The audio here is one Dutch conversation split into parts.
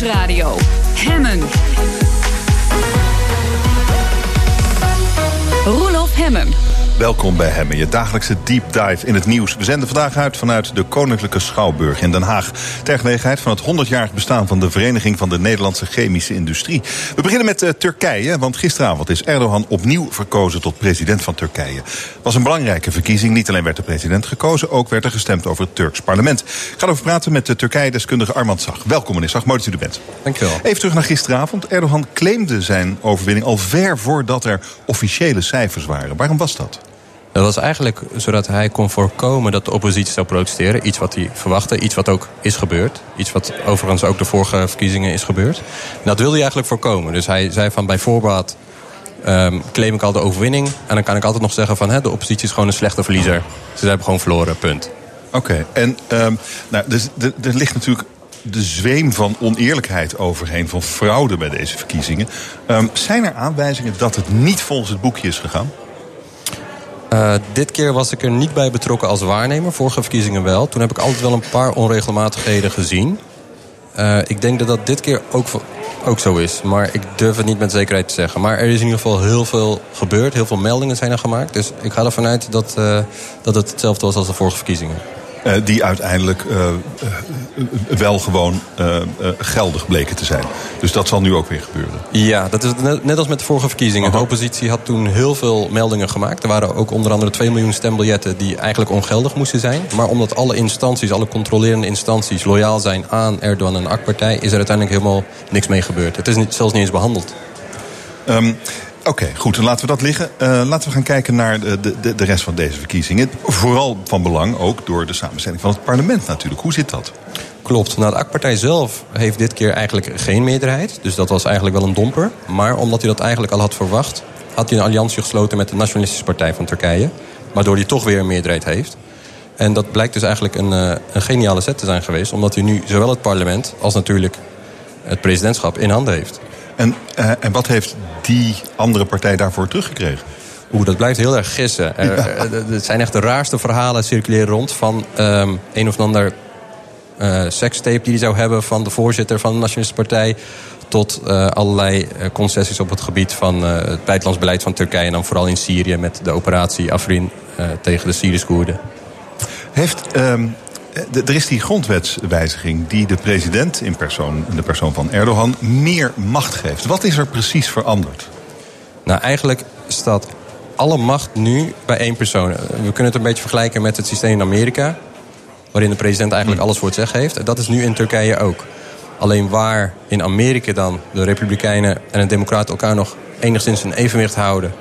Nieuwsradio. Hemmen. Roelof Hemmen. Welkom bij Hemmen, je dagelijkse deep dive in het nieuws. We zenden vandaag uit vanuit de Koninklijke Schouwburg in Den Haag. Ter gelegenheid van het 100-jarig bestaan van de Vereniging van de Nederlandse Chemische Industrie. We beginnen met uh, Turkije, want gisteravond is Erdogan opnieuw verkozen tot president van Turkije. Het was een belangrijke verkiezing. Niet alleen werd de president gekozen, ook werd er gestemd over het Turks parlement. Ik ga over praten met de Turkije-deskundige Armand Zag. Welkom meneer Zag, mooi dat u er bent. Dankjewel. Even terug naar gisteravond. Erdogan claimde zijn overwinning al ver voordat er officiële cijfers waren. Waarom was dat? Dat was eigenlijk zodat hij kon voorkomen dat de oppositie zou protesteren. Iets wat hij verwachtte, iets wat ook is gebeurd. Iets wat overigens ook de vorige verkiezingen is gebeurd. Dat wilde hij eigenlijk voorkomen. Dus hij zei van bij voorbaat um, claim ik al de overwinning. En dan kan ik altijd nog zeggen van hè, de oppositie is gewoon een slechte verliezer. Ze hebben gewoon verloren, punt. Oké, en um, nou, dus, er ligt natuurlijk de zweem van oneerlijkheid overheen, van fraude bij deze verkiezingen. Um, zijn er aanwijzingen dat het niet volgens het boekje is gegaan? Uh, dit keer was ik er niet bij betrokken als waarnemer. Vorige verkiezingen wel. Toen heb ik altijd wel een paar onregelmatigheden gezien. Uh, ik denk dat dat dit keer ook, ook zo is. Maar ik durf het niet met zekerheid te zeggen. Maar er is in ieder geval heel veel gebeurd. Heel veel meldingen zijn er gemaakt. Dus ik ga ervan uit dat, uh, dat het hetzelfde was als de vorige verkiezingen. Uh, die uiteindelijk uh, uh, wel gewoon geldig bleken te zijn. Dus dat zal nu ook weer gebeuren. Ja, dat is net, net als met de vorige verkiezingen. De oppositie had toen heel veel meldingen gemaakt. Er waren ook onder andere 2 miljoen stembiljetten die eigenlijk ongeldig moesten zijn. Maar omdat alle instanties, alle controlerende instanties loyaal zijn aan Erdogan en de AK-partij... is er uiteindelijk helemaal niks mee gebeurd. Het is niet, zelfs niet eens behandeld. Um, Oké, goed. Dan laten we dat liggen. Uh, laten we gaan kijken naar de, de, de rest van deze verkiezingen. Vooral van belang ook door de samenstelling van het parlement natuurlijk. Hoe zit dat? Klopt. Nou, de AK-partij zelf heeft dit keer eigenlijk geen meerderheid. Dus dat was eigenlijk wel een domper. Maar omdat hij dat eigenlijk al had verwacht... had hij een alliantie gesloten met de Nationalistische Partij van Turkije. Waardoor hij toch weer een meerderheid heeft. En dat blijkt dus eigenlijk een, uh, een geniale zet te zijn geweest. Omdat hij nu zowel het parlement als natuurlijk het presidentschap in handen heeft. En, uh, en wat heeft die andere partij daarvoor teruggekregen? Oeh, dat blijft heel erg gissen. Ja. Er, het zijn echt de raarste verhalen circuleren rond van um, een of ander uh, sekstape die hij zou hebben van de voorzitter van de Nationalistische Partij. Tot uh, allerlei concessies op het gebied van uh, het buitenlands beleid van Turkije. En dan vooral in Syrië met de operatie Afrin tegen de Syrische Koerden. Heeft um, er is die grondwetswijziging die de president in, persoon, in de persoon van Erdogan meer macht geeft. Wat is er precies veranderd? Nou, eigenlijk staat alle macht nu bij één persoon. We kunnen het een beetje vergelijken met het systeem in Amerika. Waarin de president eigenlijk alles voor het zeggen heeft. Dat is nu in Turkije ook. Alleen waar in Amerika dan de Republikeinen en de Democraten elkaar nog enigszins een evenwicht houden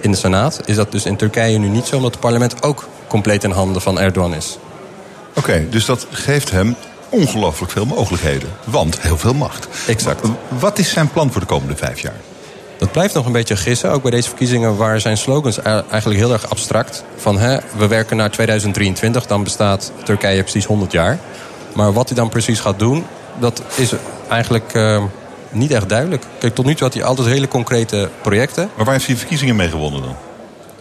in de Senaat, is dat dus in Turkije nu niet zo, omdat het parlement ook compleet in handen van Erdogan is. Oké, okay, dus dat geeft hem ongelooflijk veel mogelijkheden. Want heel veel macht. Exact. Wat is zijn plan voor de komende vijf jaar? Dat blijft nog een beetje gissen. Ook bij deze verkiezingen waren zijn slogans eigenlijk heel erg abstract. Van hè, we werken naar 2023, dan bestaat Turkije precies 100 jaar. Maar wat hij dan precies gaat doen, dat is eigenlijk uh, niet echt duidelijk. Kijk, tot nu toe had hij altijd hele concrete projecten. Maar waar heeft hij verkiezingen mee gewonnen dan?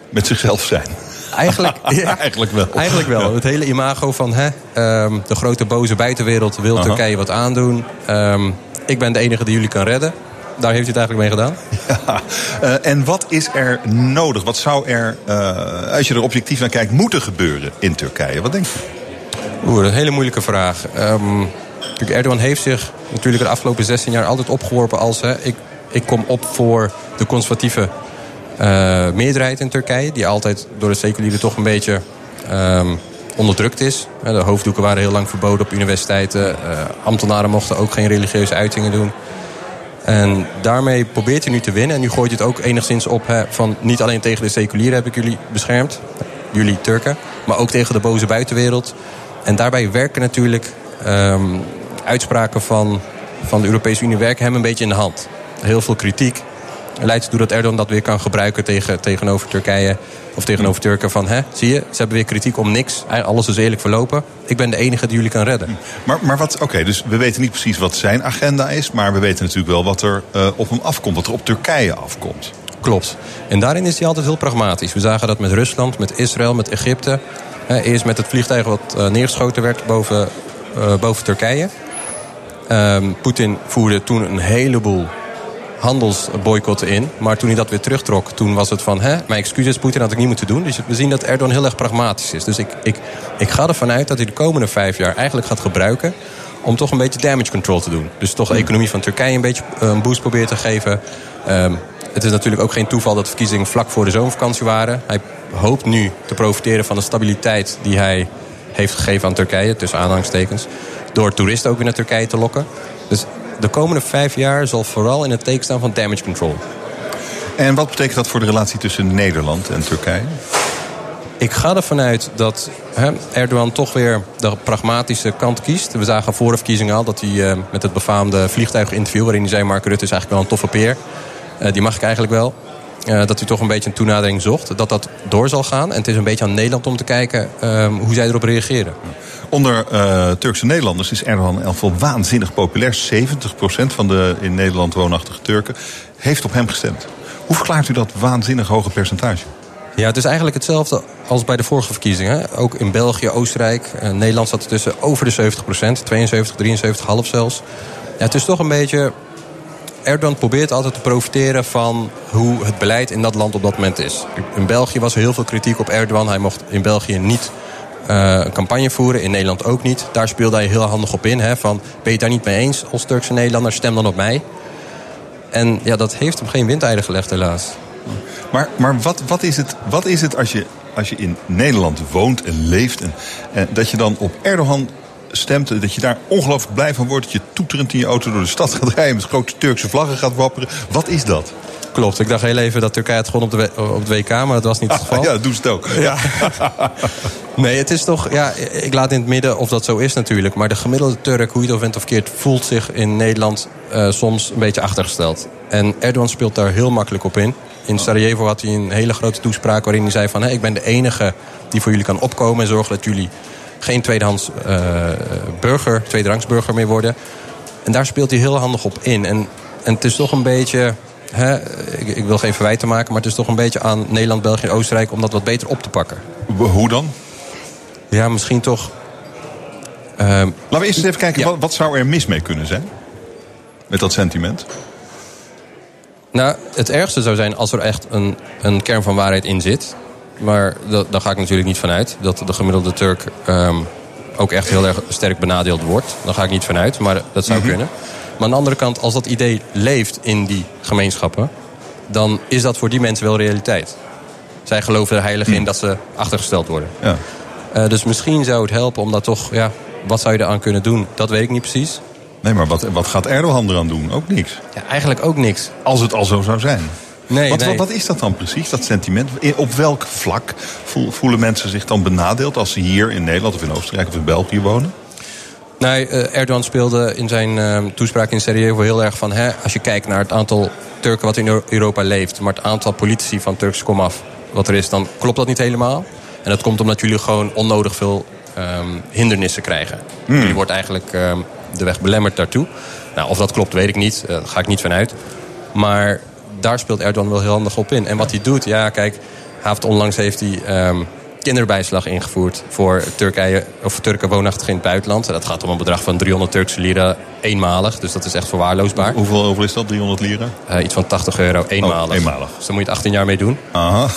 Met zichzelf zijn. Eigenlijk, ja, eigenlijk wel. Eigenlijk wel. Het hele imago van hè, um, de grote boze buitenwereld wil. Turkije wat aandoen. Um, ik ben de enige die jullie kan redden. Daar heeft hij het eigenlijk mee gedaan. Ja. Uh, en wat is er nodig? Wat zou er, uh, als je er objectief naar kijkt, moeten gebeuren in Turkije? Wat denk je? Oeh, een hele moeilijke vraag. Um, Erdogan heeft zich natuurlijk de afgelopen 16 jaar altijd opgeworpen als... Hè, ik, ik kom op voor de conservatieve uh, meerderheid in Turkije... die altijd door de seculieren toch een beetje um, onderdrukt is. De hoofddoeken waren heel lang verboden op universiteiten. Uh, ambtenaren mochten ook geen religieuze uitingen doen. En daarmee probeert hij nu te winnen. En nu gooit hij het ook enigszins op van... niet alleen tegen de seculieren heb ik jullie beschermd. Jullie Turken. Maar ook tegen de boze buitenwereld. En daarbij werken natuurlijk um, uitspraken van, van de Europese Unie... werken hem een beetje in de hand. Heel veel kritiek leidt ertoe dat Erdogan dat weer kan gebruiken tegen, tegenover Turkije. Of tegenover Turken van, hè, zie je, ze hebben weer kritiek om niks. Alles is eerlijk verlopen. Ik ben de enige die jullie kan redden. Maar, maar wat, oké, okay, dus we weten niet precies wat zijn agenda is. Maar we weten natuurlijk wel wat er uh, op hem afkomt. Wat er op Turkije afkomt. Klopt. En daarin is hij altijd heel pragmatisch. We zagen dat met Rusland, met Israël, met Egypte. Eh, eerst met het vliegtuig wat uh, neergeschoten werd boven, uh, boven Turkije. Ehm, Poetin voerde toen een heleboel handelsboycotten in. Maar toen hij dat weer terugtrok, toen was het van... Hè, mijn excuses, Poetin had ik niet moeten doen. Dus we zien dat Erdogan heel erg pragmatisch is. Dus ik, ik, ik ga ervan uit dat hij de komende vijf jaar eigenlijk gaat gebruiken... om toch een beetje damage control te doen. Dus toch de economie van Turkije een beetje eh, een boost probeert te geven. Ehm, het is natuurlijk ook geen toeval dat de verkiezingen vlak voor de zomervakantie waren. Hij hoopt nu te profiteren van de stabiliteit die hij heeft gegeven aan Turkije, tussen aanhalingstekens. Door toeristen ook weer naar Turkije te lokken. Dus de komende vijf jaar zal vooral in het teken staan van damage control. En wat betekent dat voor de relatie tussen Nederland en Turkije? Ik ga ervan uit dat Erdogan toch weer de pragmatische kant kiest. We zagen voor de verkiezingen al dat hij uh, met het befaamde vliegtuiginterview... waarin hij zei, Mark Rutte is eigenlijk wel een toffe peer. Uh, die mag ik eigenlijk wel. Uh, dat hij toch een beetje een toenadering zocht. Dat dat door zal gaan. En het is een beetje aan Nederland om te kijken ehm, hoe zij erop reageren. Onder uh, Turkse Nederlanders is Erdogan in waanzinnig populair. 70% van de in Nederland woonachtige Turken heeft op hem gestemd. Hoe verklaart u dat waanzinnig hoge percentage? Ja, het is eigenlijk hetzelfde als bij de vorige verkiezingen. Ook in België, Oostenrijk, uh, Nederland zat er tussen over de 70% 72, 73, half zelfs. Ja, het is toch een beetje Erdogan probeert altijd te profiteren van hoe het beleid in dat land op dat moment is. In België was er heel veel kritiek op Erdogan. Hij mocht in België niet uh, een campagne voeren, in Nederland ook niet. Daar speelde hij heel handig op in. Hè, van, ben je het daar niet mee eens als Turkse Nederlander, stem dan op mij. En ja, dat heeft hem geen windeieren gelegd helaas. Maar, maar wat, wat, is het, wat is het als je, als je in Nederland woont en leeft... en dat je dan op Erdogan stemt, dat je daar ongelooflijk blij van wordt... dat je toeterend in je auto door de stad gaat rijden... met grote Turkse vlaggen gaat wapperen. Wat is dat? Klopt, ik dacht heel even dat Turkije het gewoon op, de, op het WK, maar dat was niet het geval. ja, doe ze het ook. Ja. nee, het is toch, ja, ik laat in het midden of dat zo is natuurlijk. Maar de gemiddelde Turk, hoe je het of bent of keert, voelt zich in Nederland uh, soms een beetje achtergesteld. En Erdogan speelt daar heel makkelijk op in. In Sarajevo had hij een hele grote toespraak waarin hij zei van... Hey, ik ben de enige die voor jullie kan opkomen en zorgen dat jullie geen tweedehands uh, burger, tweederangsburger meer worden. En daar speelt hij heel handig op in. En, en het is toch een beetje... Hè, ik, ik, wil geen verwijten maken, maar het is toch een beetje aan Nederland, België en Oostenrijk... om dat wat beter op te pakken. Hoe dan? Ja, misschien toch... Uh, Laten we eerst eens even kijken, ja. wat, wat zou er mis mee kunnen zijn? Met dat sentiment? Nou, het ergste zou zijn als er echt een, een kern van waarheid in zit. Maar dat, daar ga ik natuurlijk niet vanuit. Dat de gemiddelde Turk um, ook echt heel erg sterk benadeeld wordt. Daar ga ik niet vanuit, maar dat zou mm -hmm. kunnen. Maar aan de andere kant, als dat idee leeft in die gemeenschappen... dan is dat voor die mensen wel realiteit. Zij geloven er heilig in dat ze achtergesteld worden. Ja. Uh, dus misschien zou het helpen om dat toch... Ja, wat zou je eraan kunnen doen? Dat weet ik niet precies. Nee, maar wat, wat gaat Erdogan eraan doen? Ook niks. Ja, eigenlijk ook niks. Als het al zo zou zijn. Nee, wat, nee. wat, wat, is dat dan precies, dat sentiment? Op welk vlak voelen mensen zich dan benadeeld... als ze hier in Nederland of in Oostenrijk of in België wonen? Nee, uh, Erdogan speelde in zijn uh, toespraak in Sarajevo heel erg van... Hè, als je kijkt naar het aantal Turken wat in Europa leeft... maar het aantal politici van Turks komaf wat er is... dan klopt dat niet helemaal. En dat komt omdat jullie gewoon onnodig veel um, hindernissen krijgen. Hmm. Jullie wordt eigenlijk um, de weg belemmerd daartoe. Nou, of dat klopt, weet ik niet. Uh, daar ga ik niet vanuit. Maar daar speelt Erdogan wel heel handig op in. En wat hij doet, ja, kijk, heeft onlangs heeft hij um, kinderbijslag ingevoerd voor Turkije, of Turken woonachtig in het buitenland. Dat gaat om een bedrag van 300 Turkse lira eenmalig. Dus dat is echt verwaarloosbaar. Hoeveel, hoeveel is dat, 300 lira? Uh, iets van 80 euro eenmalig. Oh, eenmalig. Dus daar moet je het 18 jaar mee doen. Aha.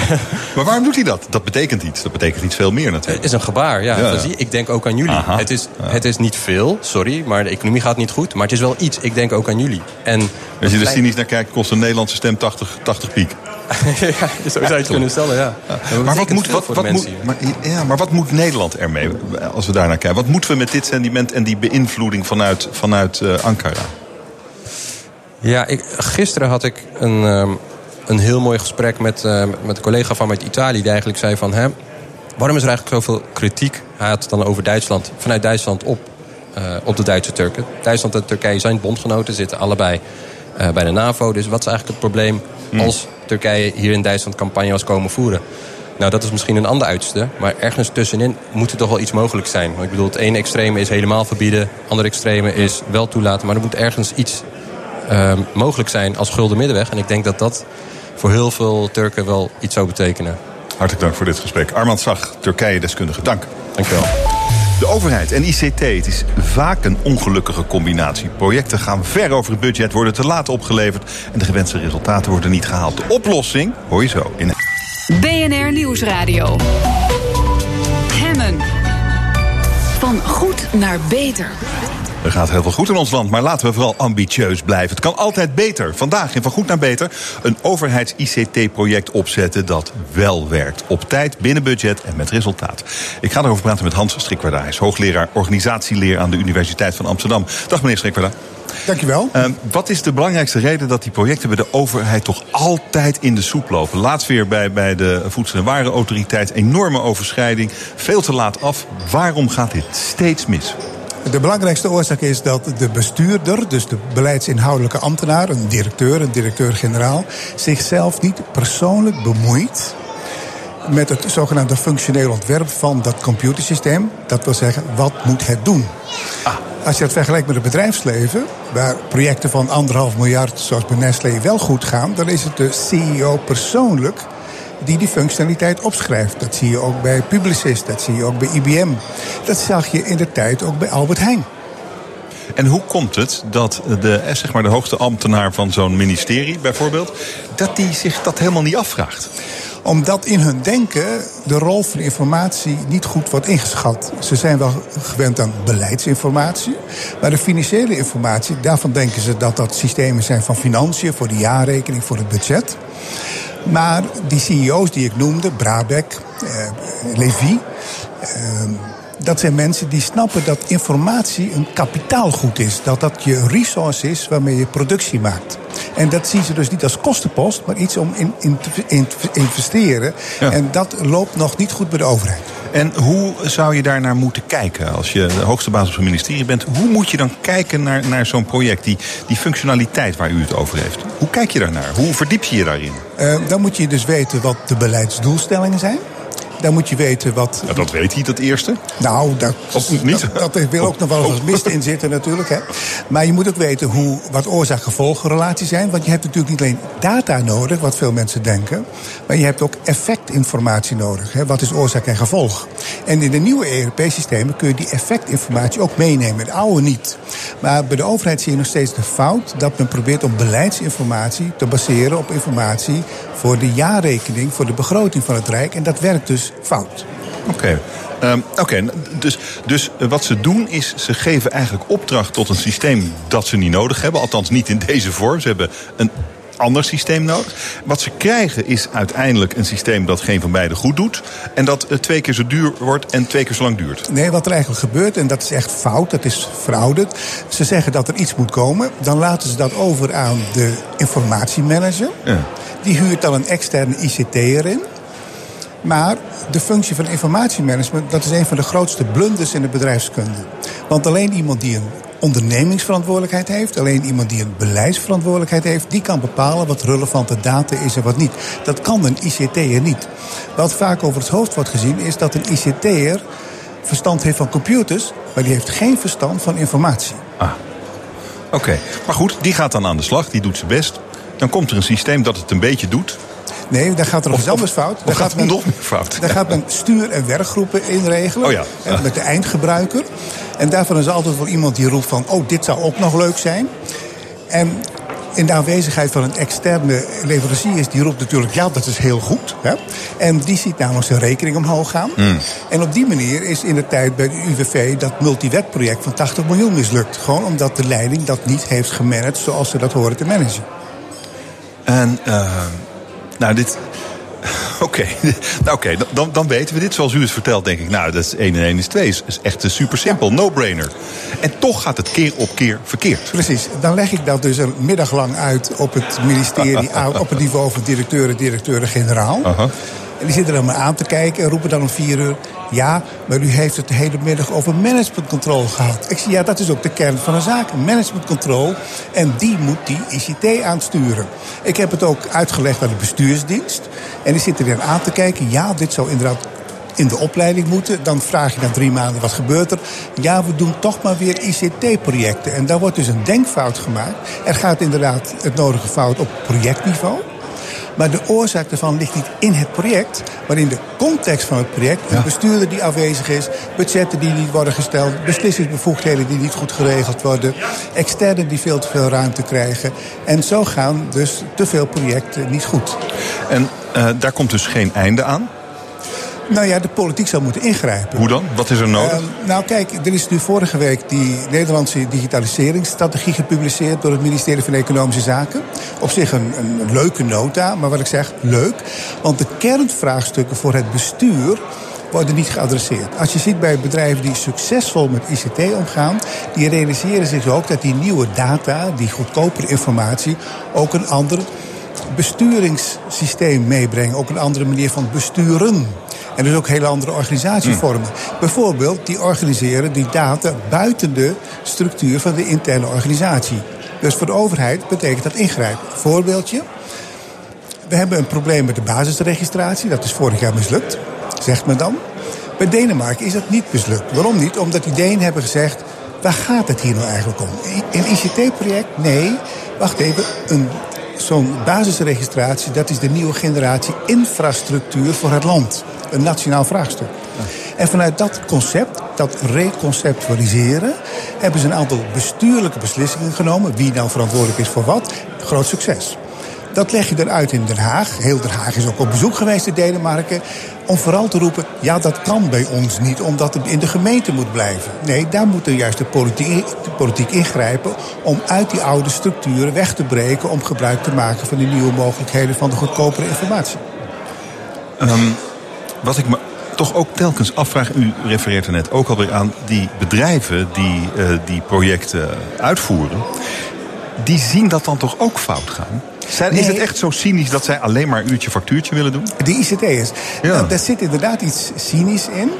maar waarom doet hij dat? Dat betekent iets. Dat betekent iets veel meer natuurlijk. Het is een gebaar, ja. ja, ja. Zie, ik denk ook aan jullie. Het is, ja. het is niet veel, sorry, maar de economie gaat niet goed. Maar het is wel iets. Ik denk ook aan jullie. En Als je er cynisch naar kijkt, kost een Nederlandse stem 80, 80 piek. ja, zo zou je het kunnen stellen, ja. ja. Maar, wat moet, wat, wat moet, maar, ja, maar wat moet Nederland ermee, als we daar naar kijken? Wat moeten we met dit sentiment en die beïnvloeding vanuit, vanuit uh, Ankara? Ja, ik, gisteren had ik een, um, een heel mooi gesprek met, uh, met een collega van mij uit Italië... die eigenlijk zei van, hè, waarom is er eigenlijk zoveel kritiek? Hij had het dan over Duitsland, vanuit Duitsland op, uh, op de Duitse Turken. Duitsland en Turkije zijn bondgenoten, zitten allebei bij de NAVO. Dus wat is eigenlijk het probleem hmm. als Turkije hier in Duitsland campagne was komen voeren? Nou, dat is misschien een ander uiterste. Maar ergens tussenin moet er toch wel iets mogelijk zijn. Want ik bedoel, het ene extreme is helemaal verbieden. Het andere extreme is wel toelaten. Maar er moet ergens iets uh, mogelijk zijn als gulden middenweg. En ik denk dat dat voor heel veel Turken wel iets zou betekenen. Hartelijk dank voor dit gesprek. Armand Zag, Turkije-deskundige. Dank. Dank je wel. De overheid en ICT, het is vaak een ongelukkige combinatie. Projecten gaan ver over het budget, worden te laat opgeleverd... en de gewenste resultaten worden niet gehaald. De oplossing hoor je zo in... BNR Nieuwsradio. Hemmen. Van goed naar beter. Er gaat heel veel goed in ons land, maar laten we vooral ambitieus blijven. Het kan altijd beter. Vandaag in Van Goed naar Beter een overheids-ICT-project opzetten dat wel werkt. Op tijd, binnen budget en met resultaat. Ik ga erover praten met Hans Strikwarda. Hij is hoogleraar organisatieleer aan de Universiteit van Amsterdam. Dag meneer Strikwarda. Dankjewel. Uh, wat is de belangrijkste reden dat die projecten bij de overheid toch altijd in de soep lopen? Laatst weer bij, bij de Voedsel- en Warenautoriteit. Enorme overschrijding. Veel te laat af. Waarom gaat dit steeds mis? De belangrijkste oorzaak is dat de bestuurder, dus de beleidsinhoudelijke ambtenaar, een directeur, een directeur-generaal, zichzelf niet persoonlijk bemoeit met het zogenaamde functioneel ontwerp van dat computersysteem. Dat wil zeggen, wat moet het doen? Ah. Als je het vergelijkt met het bedrijfsleven, waar projecten van anderhalf miljard, zoals bij Nestlé, wel goed gaan, dan is het de CEO persoonlijk die die functionaliteit opschrijft. Dat zie je ook bij Publicis, dat zie je ook bij IBM. Dat zag je in de tijd ook bij Albert Heijn. En hoe komt het dat de, eh, zeg maar de hoogste ambtenaar van zo'n ministerie bijvoorbeeld... dat die zich dat helemaal niet afvraagt? Omdat in hun denken de rol van informatie niet goed wordt ingeschat. Ze zijn wel gewend aan beleidsinformatie. Maar de financiële informatie, daarvan denken ze dat dat systemen zijn van financiën... voor de jaarrekening, voor het budget. Maar die CEO's die ik noemde, Brabeck, eh, Levy. Eh, dat zijn mensen die snappen dat informatie een kapitaalgoed is. Dat dat je resource is waarmee je productie maakt. En dat zien ze dus niet als kostenpost, maar iets om in, in te investeren. En dat loopt nog niet goed bij de overheid. En hoe zou je daar naar moeten kijken als je de hoogste baas op zo'n ministerie bent? Hoe moet je dan kijken naar, naar zo'n project, die, die functionaliteit waar u het over heeft? Hoe kijk je daarnaar? Hoe verdiep je je daarin? Uh, dan moet je dus weten wat de beleidsdoelstellingen zijn. Dan moet je weten wat. Ja, dat weet hij, dat eerste? Nou, dat, of niet? dat, dat wil ook nog wel eens mist in zitten, natuurlijk. Hè. Maar je moet ook weten hoe, wat oorzaak-gevolgrelaties zijn. Want je hebt natuurlijk niet alleen data nodig, wat veel mensen denken. Maar je hebt ook effectinformatie nodig. Hè. Wat is oorzaak en gevolg? En in de nieuwe ERP-systemen kun je die effectinformatie ook meenemen. De oude niet. Maar bij de overheid zie je nog steeds de fout dat men probeert om beleidsinformatie te baseren op informatie voor de jaarrekening, voor de begroting van het Rijk. En dat werkt dus fout. Oké. Um, Oké, dus, dus wat ze doen is, ze geven eigenlijk opdracht tot een systeem dat ze niet nodig hebben. Althans niet in deze vorm. Ze hebben een ander systeem nodig. Wat ze krijgen is uiteindelijk een systeem dat geen van beide goed doet. En dat twee keer zo duur wordt en twee keer zo lang duurt. Nee, wat er eigenlijk gebeurt, en dat is echt fout, dat is fraude. Ze zeggen dat er iets moet komen. Dan laten ze dat over aan de informatiemanager. Ja. Die huurt dan een externe ICT'er in. Maar de functie van informatiemanagement, dat is een van de grootste blunders in de bedrijfskunde. Want alleen iemand die een ondernemingsverantwoordelijkheid heeft, alleen iemand die een beleidsverantwoordelijkheid heeft, die kan bepalen wat relevante data is en wat niet. Dat kan een ICT'er niet. Wat vaak over het hoofd wordt gezien, is dat een ICT'er verstand heeft van computers, maar die heeft geen verstand van informatie. Ah. Oké, maar goed, die gaat dan aan de slag, die doet zijn best. Dan komt er een systeem dat het een beetje doet. Nee, daar gaat er nog iets anders fout. Daar gaat, men, nog meer fout. Daar gaat men stuur- en werkgroepen inregelen. Oh ja. Met de eindgebruiker. En daarvan is er altijd wel iemand die roept van... oh, dit zou ook nog leuk zijn. En in de aanwezigheid van een externe leverancier die roept natuurlijk... ja, dat is heel goed. Hè? En die ziet namelijk zijn rekening omhoog gaan. Hmm. En op die manier is in de tijd bij de UWV... dat multiwet-project van 80 miljoen mislukt. Gewoon omdat de leiding dat niet heeft gemanaged... zoals ze dat horen te managen. En... Uh nou, dit. Oké, nou, oké, dan, dan weten we dit. Zoals u het vertelt, denk ik, nou, dat is 1 en 1 is 2. Dat is echt super simpel, no-brainer. En toch gaat het keer op keer verkeerd. Precies, dan leg ik dat dus een middag lang uit op het ministerie, op het niveau van directeuren, directeuren-generaal. Uh -huh. En die zitten dan maar aan te kijken en roepen dan om vier uur... ja, maar u heeft het de hele middag over managementcontrole gehad. Ik zie, ja, dat is ook de kern van de zaak. Managementcontrole. En die moet die ICT aansturen. Ik heb het ook uitgelegd aan de bestuursdienst. En die zitten weer aan te kijken. Ja, dit zou inderdaad in de opleiding moeten. Dan vraag je na drie maanden wat gebeurt er. Ja, we doen toch maar weer ICT-projecten. En daar wordt dus een denkfout gemaakt. Er gaat inderdaad het nodige fout op projectniveau. Maar de oorzaak daarvan ligt niet in het project, maar in de context van het project. Een bestuurder die afwezig is, budgetten die niet worden gesteld, beslissingsbevoegdheden die niet goed geregeld worden, externen die veel te veel ruimte krijgen. En zo gaan dus te veel projecten niet goed. En uh, daar komt dus geen einde aan? Nou ja, de politiek zou moeten ingrijpen. Hoe dan? Wat is er nodig? Uh, nou kijk, er is nu vorige week die Nederlandse digitaliseringsstrategie gepubliceerd door het ministerie van Economische Zaken. Op zich een, een leuke nota, maar wat ik zeg, leuk. Want de kernvraagstukken voor het bestuur worden niet geadresseerd. Als je ziet bij bedrijven die succesvol met ICT omgaan, die realiseren zich ook dat die nieuwe data, die goedkopere informatie, ook een ander besturingssysteem meebrengen. Ook een andere manier van besturen. En dus ook hele andere organisatievormen. Hmm. Bijvoorbeeld, die organiseren die data buiten de structuur van de interne organisatie. Dus voor de overheid betekent dat ingrijpen. Voorbeeldje. We hebben een probleem met de basisregistratie. Dat is vorig jaar mislukt, zegt men dan. Bij Denemarken is dat niet mislukt. Waarom niet? Omdat die Denen hebben gezegd... waar gaat het hier nou eigenlijk om? Een ICT-project? Nee. Wacht even. Een zo'n basisregistratie, dat is de nieuwe generatie infrastructuur voor het land. Een nationaal vraagstuk. En vanuit dat concept, dat reconceptualiseren, hebben ze een aantal bestuurlijke beslissingen genomen. Wie nou verantwoordelijk is voor wat. Groot succes. Dat leg je dan uit in Den Haag. Heel Den Haag is ook op bezoek geweest in Denemarken. Om vooral te roepen, ja dat kan bij ons niet, omdat het in de gemeente moet blijven. Nee, daar moet juist de politiek, de ingrijpen om uit die oude structuren weg te breken... om gebruik te maken van die nieuwe mogelijkheden van de goedkopere informatie. Um, wat ik me toch ook telkens afvraag, u refereert er net ook alweer aan... die bedrijven die uh, die projecten uitvoeren... die zien dat dan toch ook fout gaan? Zijn, nee. Is het echt zo cynisch dat zij alleen maar uurtje factuurtje willen doen? De ICT'ers. Ja. Nou, daar zit inderdaad iets cynisch in.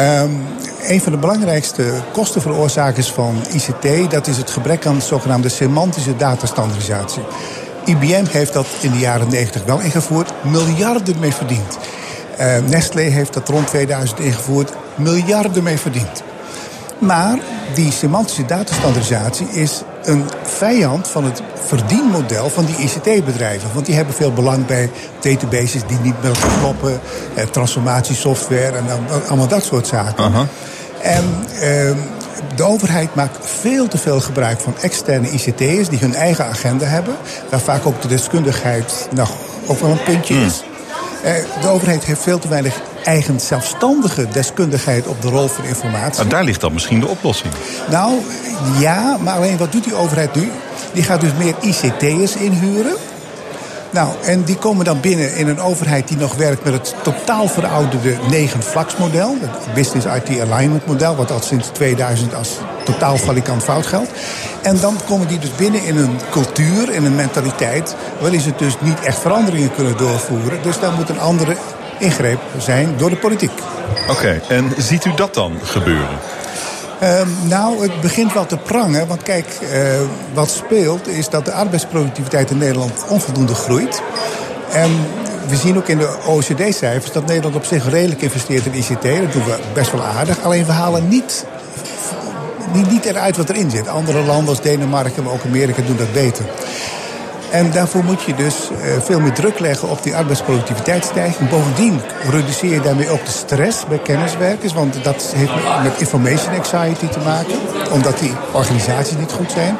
Um, een van de belangrijkste kostenveroorzakers van ICT... dat is het gebrek aan zogenaamde semantische datastandardisatie. IBM heeft dat in de jaren 90 wel ingevoerd, miljarden mee verdiend. Uh, Nestlé heeft dat rond 2000 ingevoerd, miljarden mee verdiend. Maar die semantische datastandardisatie is een vijand van het verdienmodel van die ICT-bedrijven. Want die hebben veel belang bij databases die niet meer kloppen, eh, transformatiesoftware en allemaal dat soort zaken. Uh -huh. En uh, de overheid maakt veel te veel gebruik van externe ICT'ers die hun eigen agenda hebben, waar vaak ook de deskundigheid nog ook wel een puntje mm. is. Uh, de overheid heeft veel te weinig eigen zelfstandige deskundigheid op de rol van informatie. En daar ligt dan misschien de oplossing. Nou, ja, maar alleen wat doet die overheid nu? Die gaat dus meer ICT'ers inhuren. Nou, en die komen dan binnen in een overheid die nog werkt met het totaal verouderde negen vlaksmodel. Het Business IT Alignment model, wat al sinds 2000 als totaal valikant fout geldt. En dan komen die dus binnen in een cultuur, in een mentaliteit... waarin ze dus niet echt veranderingen kunnen doorvoeren. Dus daar moet een andere ingreep zijn door de politiek. Oké, en ziet u dat dan gebeuren? Uh, nou, het begint wel te prangen. Want kijk, uh, wat speelt is dat de arbeidsproductiviteit in Nederland onvoldoende groeit. En we zien ook in de OECD-cijfers dat Nederland op zich redelijk investeert in ICT. Dat doen we best wel aardig. Alleen we halen niet, niet, niet eruit wat erin zit. Andere landen als Denemarken, maar ook Amerika doen dat beter. En daarvoor moet je dus uh, veel meer druk leggen op die arbeidsproductiviteitsstijging. Bovendien reduceer je daarmee ook de stress bij kenniswerkers. Want dat heeft met information anxiety te maken. Omdat die organisaties niet goed zijn.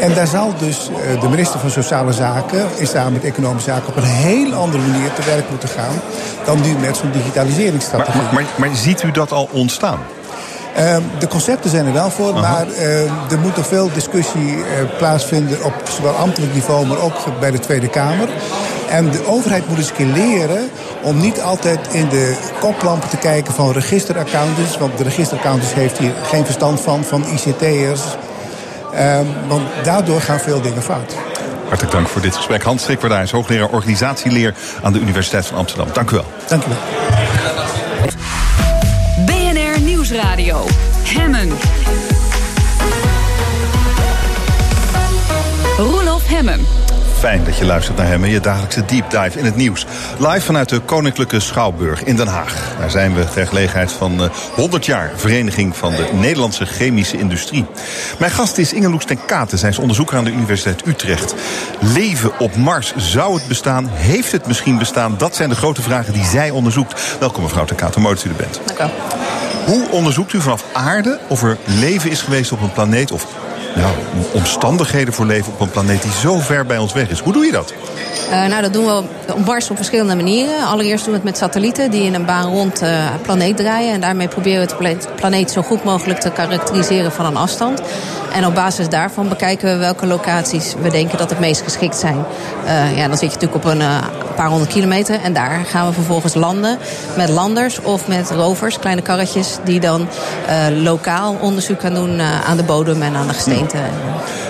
En daar zal dus uh, de minister van Sociale Zaken... in samen met Economische Zaken op een heel andere manier te werk moeten gaan... dan nu met zo'n digitaliseringsstrategie. Maar, maar, maar ziet u dat al ontstaan? Uh, de concepten zijn er wel voor, maar uh, er moet nog veel discussie uh, plaatsvinden op zowel ambtelijk niveau, maar ook bij de Tweede Kamer. En de overheid moet eens een keer leren om niet altijd in de koplampen te kijken van registeraccountants. Want de registeraccountants heeft hier geen verstand van, van ICT'ers. Ehm, want daardoor gaan veel dingen fout. Hartelijk dank voor dit gesprek. Hans Strikwaardaars, hoogleraar organisatieleer aan de Universiteit van Amsterdam. Dank u wel. Dank u wel. Nieuwsradio. Hemmen. Roelof Hemmen. Fijn dat je luistert naar hem en je dagelijkse deep dive in het nieuws. Live vanuit de Koninklijke Schouwburg in Den Haag. Daar zijn we ter gelegenheid van uh, 100 jaar Vereniging van de Nederlandse Chemische Industrie. Mijn gast is Ingeloes ten Katen. Zij is onderzoeker aan de Universiteit Utrecht. Leven op Mars, zou het bestaan? Heeft het misschien bestaan? Dat zijn de grote vragen die zij onderzoekt. Welkom mevrouw ten Katen, mooi dat u er bent. Dank u wel. Hoe onderzoekt u vanaf aarde of er leven is geweest op een planeet... of nou, omstandigheden voor leven op een planeet die zo ver bij ons weg is? Hoe doe je dat? Uh, nou, dat doen we op op verschillende manieren. Allereerst doen we het met satellieten die in een baan rond de uh, planeet draaien. En daarmee proberen we het planeet zo goed mogelijk te karakteriseren van een afstand. En op basis daarvan bekijken we welke locaties we denken dat het meest geschikt zijn. Uh, ja, dan zit je natuurlijk op een paar honderd kilometer. En daar gaan we vervolgens landen met landers of met rovers, kleine karretjes... die dan uh, lokaal onderzoek gaan doen aan de bodem en aan de gesteente.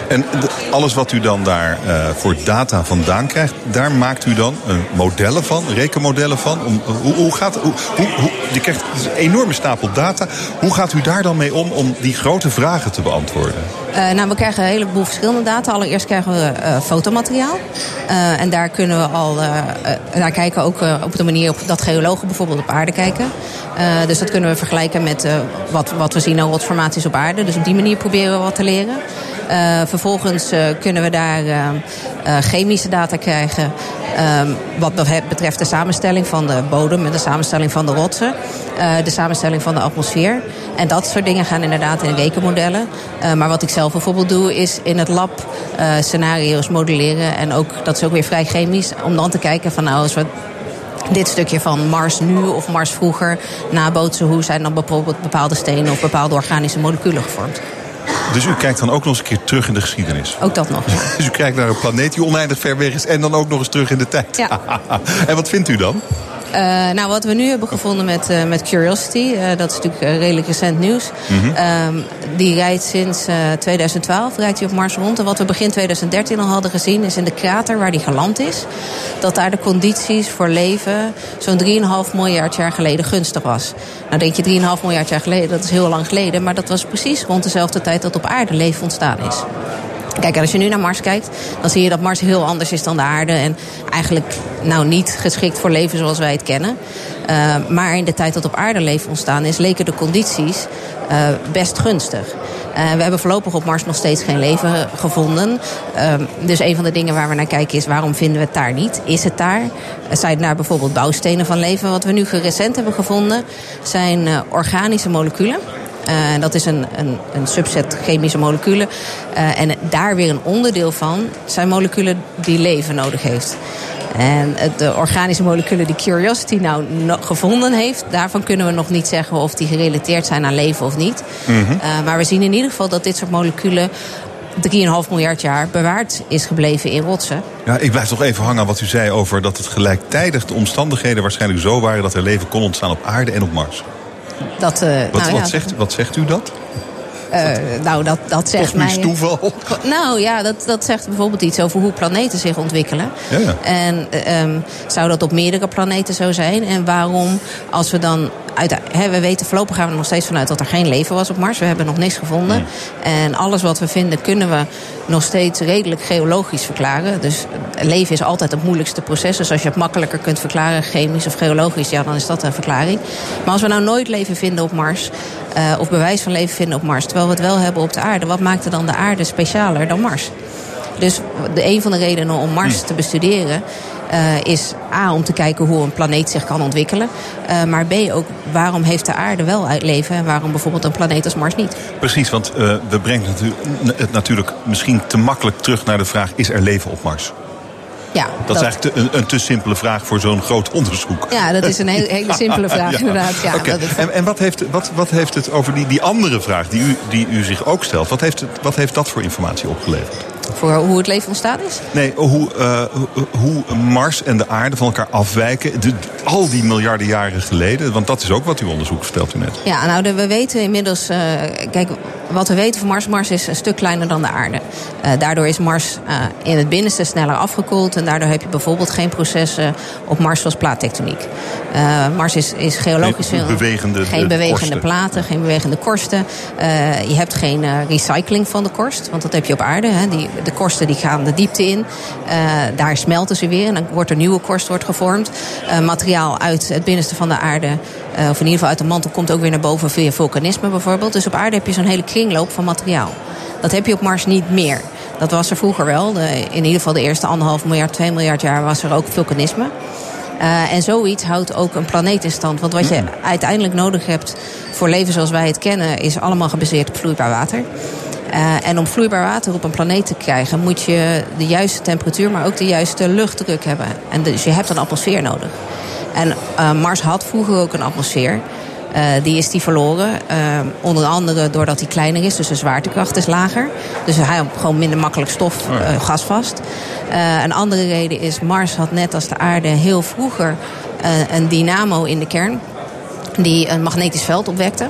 En alles wat u dan daar voor data vandaan krijgt... daar maakt u dan modellen van, rekenmodellen van? Om, hoe, hoe gaat, hoe, hoe, je krijgt een enorme stapel data. Hoe gaat u daar dan mee om om die grote vragen te beantwoorden? Uh, nou, we krijgen een heleboel verschillende data. Allereerst krijgen we uh, fotomateriaal. Uh, en daar kunnen we al naar kijken, ook op de manier dat geologen bijvoorbeeld op aarde kijken. dus dat kunnen we vergelijken met wat, wat we zien aan rotformaties op aarde. Dus op die manier proberen we wat te leren. Vervolgens kunnen we daar chemische data krijgen. wat betreft de samenstelling van de bodem en de samenstelling van de rotsen. de samenstelling van de atmosfeer. En dat soort dingen gaan inderdaad in rekenmodellen. maar wat ik zelf bijvoorbeeld doe, is in het lab scenario's modelleren. En ook, dat is ook weer vrij chemisch, om dan te kijken van nou, als we dit stukje van Mars nu of Mars vroeger nabootsen, hoe zijn dan bijvoorbeeld bepaalde stenen of bepaalde organische moleculen gevormd. Dus u kijkt dan ook nog eens een keer terug in de geschiedenis? Ook dat nog, ja. Dus u kijkt naar een planeet die oneindig ver weg is... en dan ook nog eens terug in de tijd. Ja. en wat vindt u dan? Uh, nou, wat we nu hebben gevonden met, uh, met Curiosity, uh, dat is natuurlijk redelijk recent nieuws. Mm -hmm. die rijdt sinds 2012 rijdt hij op Mars rond. En wat we begin 2013 al hadden gezien, is in de krater waar hij geland is, dat daar de condities voor leven zo'n 3,5 miljard jaar geleden gunstig was. Nou denk je 3,5 miljard jaar geleden, dat is heel lang geleden, maar dat was precies rond dezelfde tijd dat op aarde leven ontstaan is. Kijk, als je nu naar Mars kijkt, dan zie je dat Mars heel anders is dan de aarde. En eigenlijk nou niet geschikt voor leven zoals wij het kennen. Uh, maar in de tijd dat op aarde leven ontstaan is, leken de condities uh, best gunstig. Uh, we hebben voorlopig op Mars nog steeds geen leven gevonden. dus een van de dingen waar we naar kijken is waarom vinden we het daar niet? Is het daar? Zijn naar bijvoorbeeld bouwstenen van leven? Wat we nu recent hebben gevonden zijn organische moleculen. Uh, dat is een, een, een, subset chemische moleculen. Uh, en daar weer een onderdeel van zijn moleculen die leven nodig heeft. En de organische moleculen die Curiosity nou gevonden heeft, daarvan kunnen we nog niet zeggen of die gerelateerd zijn aan leven of niet. Mm -hmm. uh, maar we zien in ieder geval dat dit soort moleculen 3,5 miljard jaar bewaard is gebleven in rotsen. Ja, ik blijf toch even hangen aan wat u zei over dat het gelijktijdig de omstandigheden waarschijnlijk zo waren dat er leven kon ontstaan op aarde en op Mars. Dat, uh, wat, nou, wat, ja. zegt, wat zegt u dat? Uh, nou, dat, dat zegt mij... toeval? Nou ja, dat, dat zegt bijvoorbeeld iets over hoe planeten zich ontwikkelen. Ja, ja. En um, zou dat op meerdere planeten zo zijn? En waarom, als we dan... Uit, we weten voorlopig gaan we er nog steeds vanuit dat er geen leven was op Mars. We hebben nog niks gevonden. En alles wat we vinden kunnen we nog steeds redelijk geologisch verklaren. Dus leven is altijd het moeilijkste proces. Dus als je het makkelijker kunt verklaren, chemisch of geologisch... ja, dan is dat een verklaring. Maar als we nou nooit leven vinden op Mars... Uh, of bewijs van leven vinden op Mars... terwijl we het wel hebben op de aarde... wat maakt er dan de aarde specialer dan Mars? Dus de, een van de redenen om Mars te bestuderen... Uh, is A, om te kijken hoe een planeet zich kan ontwikkelen. Uh, maar B, ook waarom heeft de aarde wel uit leven... en waarom bijvoorbeeld een planeet als Mars niet? Precies, want uh, we brengen het natuurlijk misschien te makkelijk terug naar de vraag... is er leven op Mars? Ja, dat, dat is eigenlijk te, een, een, te simpele vraag voor zo'n groot onderzoek. Ja, dat is een hele, hele simpele vraag ja. inderdaad. Ja, okay. dat, en, en wat, heeft, wat, wat heeft het over die, die andere vraag die u, die u zich ook stelt... Wat heeft, het, wat heeft dat voor informatie opgeleverd? Voor hoe het leven ontstaan is? Nee, hoe, uh, hoe Mars en de aarde van elkaar afwijken. De, al die miljarden jaren geleden. Want dat is ook wat uw onderzoek vertelt u net. Ja, nou, de, we weten inmiddels... Uh, kijk, wat we weten van Mars, Mars is een stuk kleiner dan de aarde. Uh, daardoor is Mars uh, in het binnenste sneller afgekoeld. En daardoor heb je bijvoorbeeld geen processen op Mars zoals plaattectoniek. Uh, Mars is, is geologisch geen bewegende, geen bewegende platen, geen bewegende korsten. je hebt geen recycling van de korst, want dat heb je op aarde. Hè. Die, de korsten die gaan de diepte in. daar smelten ze weer en dan wordt er nieuwe korst wordt gevormd. materiaal uit het binnenste van de aarde, of in ieder geval uit de mantel, komt ook weer naar boven via vulkanisme bijvoorbeeld. Dus op aarde heb je zo'n hele kringloop van materiaal. Dat heb je op Mars niet meer. Dat was er vroeger wel. De, in ieder geval de eerste anderhalf miljard, twee miljard jaar was er ook vulkanisme. Uh, en zoiets houdt ook een planeet in stand. Want wat je uiteindelijk nodig hebt voor leven zoals wij het kennen, is allemaal gebaseerd op vloeibaar water. Uh, en om vloeibaar water op een planeet te krijgen, moet je de juiste temperatuur, maar ook de juiste luchtdruk hebben. En dus je hebt een atmosfeer nodig. En uh, Mars had vroeger ook een atmosfeer. Uh, die is die verloren. Uh, onder andere doordat hij kleiner is, dus de zwaartekracht is lager. Dus hij had gewoon minder makkelijk stof, uh, gas vast. een andere reden is, Mars had net als de aarde heel vroeger een dynamo in de kern. Die een magnetisch veld opwekte.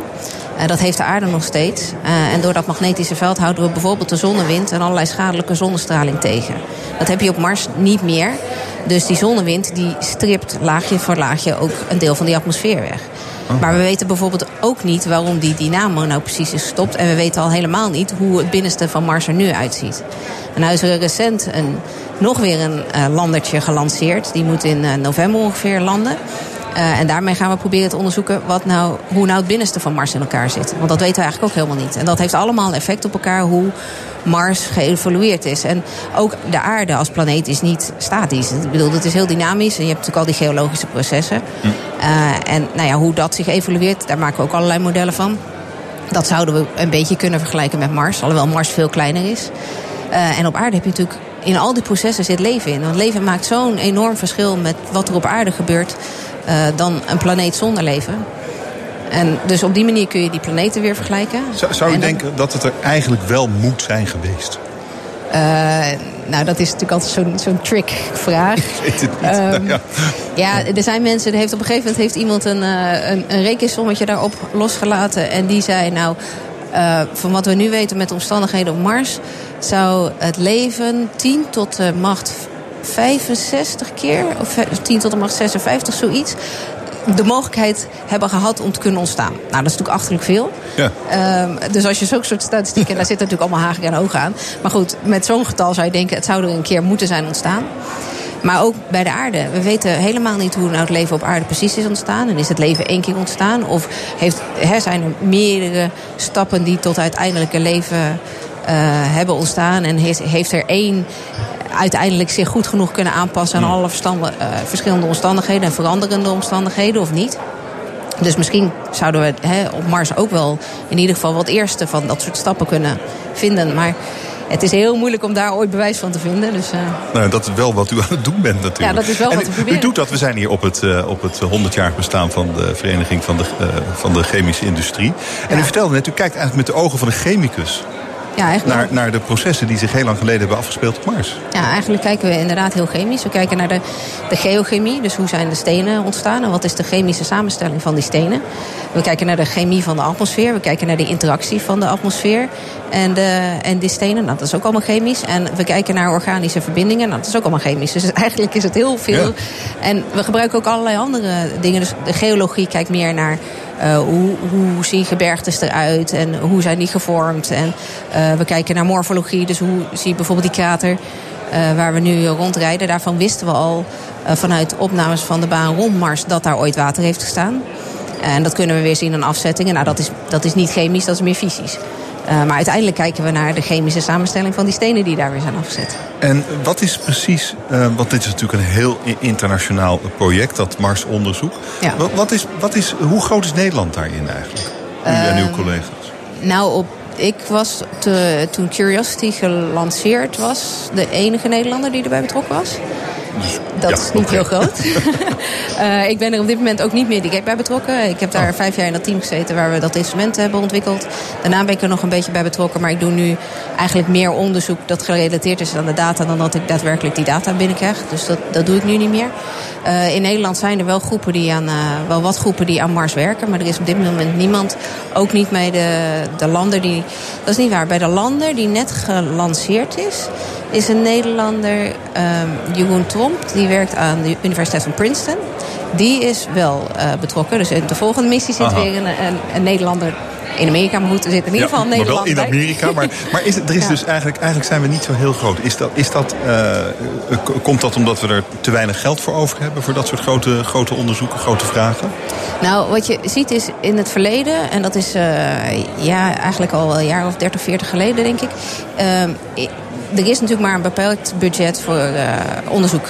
dat heeft de aarde nog steeds. en door dat magnetische veld houden we bijvoorbeeld de zonnewind en allerlei schadelijke zonnestraling tegen. Dat heb je op Mars niet meer. Dus die zonnewind die stript laagje voor laagje ook een deel van die atmosfeer weg. Oh. Maar we weten bijvoorbeeld ook niet waarom die dynamo nou precies is gestopt. En we weten al helemaal niet hoe het binnenste van Mars er nu uitziet. En nou is er recent een, nog weer een uh, landertje gelanceerd. Die moet in uh, november ongeveer landen. Uh, en daarmee gaan we proberen te onderzoeken wat nou, hoe nou het binnenste van Mars in elkaar zit. Want dat weten we eigenlijk ook helemaal niet. En dat heeft allemaal een effect op elkaar hoe Mars geëvolueerd is. En ook de aarde als planeet is niet statisch. Ik bedoel, het is heel dynamisch. En je hebt natuurlijk al die geologische processen. Hm. Uh, en nou ja, hoe dat zich evolueert, daar maken we ook allerlei modellen van. Dat zouden we een beetje kunnen vergelijken met Mars. Alhoewel Mars veel kleiner is. Uh, en op aarde heb je natuurlijk in al die processen zit leven in. Want leven maakt zo'n enorm verschil met wat er op aarde gebeurt... Uh, dan een planeet zonder leven. En dus op die manier kun je die planeten weer vergelijken. Zou, zou u denken dat het er eigenlijk wel moet zijn geweest? Uh, nou, dat is natuurlijk altijd zo'n zo'n trick-vraag. Ik weet het niet. Um, ja. ja, er zijn mensen, er heeft op een gegeven moment heeft iemand een, uh, een, een rekensommetje daarop losgelaten. En die zei, nou, uh, van wat we nu weten met de omstandigheden op Mars... zou het leven 10 tot de macht 65 keer, of 10 tot de macht 56, zoiets de mogelijkheid hebben gehad om te kunnen ontstaan. Nou, dat is natuurlijk achterlijk veel. Ja. Um, dus als je zo'n soort statistieken... en daar zitten natuurlijk allemaal haken en ogen aan. Maar goed, met zo'n getal zou je denken... het zou er een keer moeten zijn ontstaan. Maar ook bij de aarde. We weten helemaal niet hoe nou het leven op aarde precies is ontstaan. En is het leven één keer ontstaan? Of heeft, hè, zijn er meerdere stappen die tot uiteindelijke leven uh, hebben ontstaan? En heeft, heeft er één uiteindelijk zich goed genoeg kunnen aanpassen aan alle uh, verschillende omstandigheden en veranderende omstandigheden of niet. Dus misschien zouden we he, op Mars ook wel in ieder geval wat eerste van dat soort stappen kunnen vinden. Maar het is heel moeilijk om daar ooit bewijs van te vinden. Dus, uh... nou, dat is wel wat u aan het doen bent natuurlijk. Ja, dat is wel en wat we proberen. U doet dat, we zijn hier op het, uh, op het 100-jarig bestaan van de Vereniging van de, uh, van de Chemische Industrie. En ja. u vertelde net, u kijkt eigenlijk met de ogen van een chemicus. Ja, naar, naar de processen die zich heel lang geleden hebben afgespeeld op Mars. Ja, eigenlijk kijken we inderdaad heel chemisch. We kijken naar de, de geochemie, dus hoe zijn de stenen ontstaan... en wat is de chemische samenstelling van die stenen. We kijken naar de chemie van de atmosfeer. We kijken naar de interactie van de atmosfeer en, de, en die stenen. Nou, dat is ook allemaal chemisch. En we kijken naar organische verbindingen. Nou, dat is ook allemaal chemisch. Dus eigenlijk is het heel veel. Ja. En we gebruiken ook allerlei andere dingen. Dus de geologie kijkt meer naar... Uh, hoe, hoe zien gebergtes eruit en hoe zijn die gevormd. En uh, we kijken naar morfologie, dus hoe zie je bijvoorbeeld die krater uh, waar we nu rondrijden. Daarvan wisten we al vanuit opnames van de baan rond Mars dat daar ooit water heeft gestaan. En dat kunnen we weer zien aan afzettingen. Nou, dat is, dat is niet chemisch, dat is meer fysisch. Uh, maar uiteindelijk kijken we naar de chemische samenstelling van die stenen die daar weer zijn afgezet. En wat is precies, uh, want dit is natuurlijk een heel internationaal project, dat Marsonderzoek. Ja. Wat, wat, is, wat is, hoe groot is Nederland daarin eigenlijk? U en uw collega's. Nou, op, ik was te, toen Curiosity gelanceerd was, de enige Nederlander die erbij betrokken was. Dat Ja, is niet heel groot. Eh, ik ben er op dit moment ook niet meer direct bij betrokken. Ik heb daar Oh. vijf jaar in dat team gezeten waar we dat instrument hebben ontwikkeld. Daarna ben ik er nog een beetje bij betrokken. Maar ik doe nu eigenlijk meer onderzoek dat gerelateerd is aan de data... dan dat ik daadwerkelijk die data binnenkrijg. Dus dat, dat doe ik nu niet meer. Eh, in Nederland zijn er wel, groepen die aan, eh, wel wat groepen die aan Mars werken. Maar er is op dit moment niemand, ook niet bij de, de landen die... Dat is niet waar. Bij de landen die net gelanceerd is... is een Nederlander, ehm, Jeroen Tromp... die werkt aan de Universiteit van Princeton. Die is wel eh, betrokken. Dus in de volgende missie zit Aha. weer een, een, een Nederlander in Amerika. Maar goed, er zit in ieder geval een maar wel in. Amerika. Maar, maar is het, er is Ja. dus eigenlijk, eigenlijk zijn we niet zo heel groot. Is dat, is dat, eh, komt dat omdat we er te weinig geld voor over hebben... voor dat soort grote, grote onderzoeken, grote vragen? Nou, wat je ziet is in het verleden, en dat is eh, ja, eigenlijk al een jaar of 30, 40 geleden, denk ik. ehm, er is natuurlijk maar een beperkt budget voor eh, onderzoek.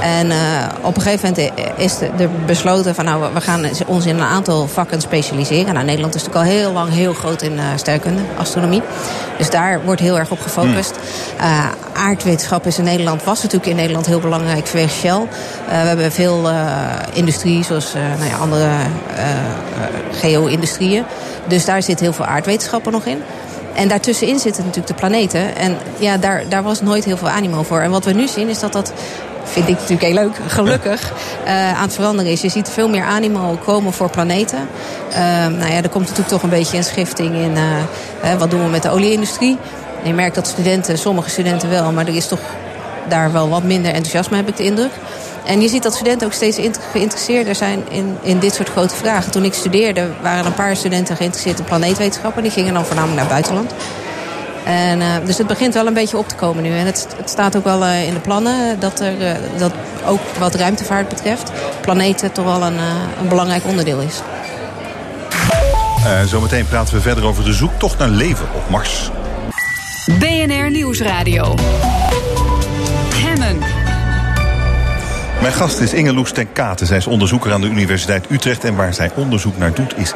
En eh, op een gegeven moment is er besloten van nou, we gaan ons in een aantal vakken specialiseren. Nou, Nederland is natuurlijk al heel lang heel groot in eh, sterrenkunde, astronomie. Dus daar wordt heel erg op gefocust. Eh, aardwetenschap is in Nederland, was natuurlijk in Nederland heel belangrijk vanwege Shell. We hebben veel industrie, zoals nou ja, andere geo-industrieën. Dus daar zit heel veel aardwetenschappen nog in. En daartussenin zitten natuurlijk de planeten. En ja, daar, daar was nooit heel veel animo voor. En wat we nu zien is dat dat vind ik natuurlijk heel leuk, gelukkig, eh, aan het veranderen is. Je ziet veel meer animo komen voor planeten. Ehm, nou ja, er komt natuurlijk toch een beetje een schifting in eh, wat doen we met de olieindustrie. En je merkt dat studenten, sommige studenten wel, maar er is toch daar wel wat minder enthousiasme, heb ik de indruk. En je ziet dat studenten ook steeds geïnteresseerder zijn in, in dit soort grote vragen. Toen ik studeerde waren er een paar studenten geïnteresseerd in planeetwetenschappen. Die gingen dan voornamelijk naar het buitenland. En, eh, dus het begint wel een beetje op te komen nu. En het, het staat ook wel eh, in de plannen dat er eh, dat ook wat ruimtevaart betreft... planeten toch wel een, een belangrijk onderdeel is. Eh, zometeen praten we verder over de zoektocht naar leven op Mars. BNR Nieuwsradio. Mijn gast is Inge Loes ten Katen. Zij is onderzoeker aan de Universiteit Utrecht. En waar zij onderzoek naar doet is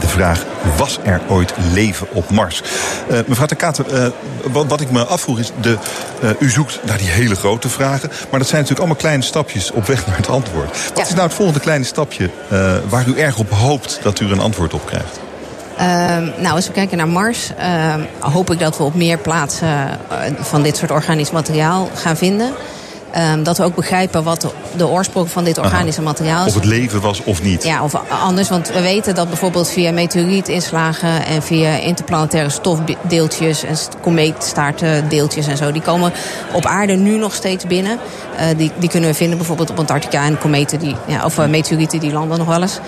de vraag... was er ooit leven op Mars? Eh, mevrouw ten Katen, eh, wat, wat ik me afvroeg is... De, eh, u zoekt naar die hele grote vragen. Maar dat zijn natuurlijk allemaal kleine stapjes op weg naar het antwoord. Wat Ja. is nou het volgende kleine stapje... waar u erg op hoopt dat u er een antwoord op krijgt? Ehm, nou, als we kijken naar Mars, ehm, hoop ik dat we op meer plaatsen van dit soort organisch materiaal gaan vinden. Ehm, dat we ook begrijpen wat de- oorsprong van dit organische materiaal is. Of het leven was of niet? Ja, of anders, want we weten dat bijvoorbeeld via meteorietinslagen en via interplanetaire stofdeeltjes en komeetstaartdeeltjes en zo, die komen op aarde nu nog steeds binnen. Eh, die, die kunnen we vinden bijvoorbeeld op Antarctica en kometen die, ja, of eh, meteorieten die landen nog wel eens.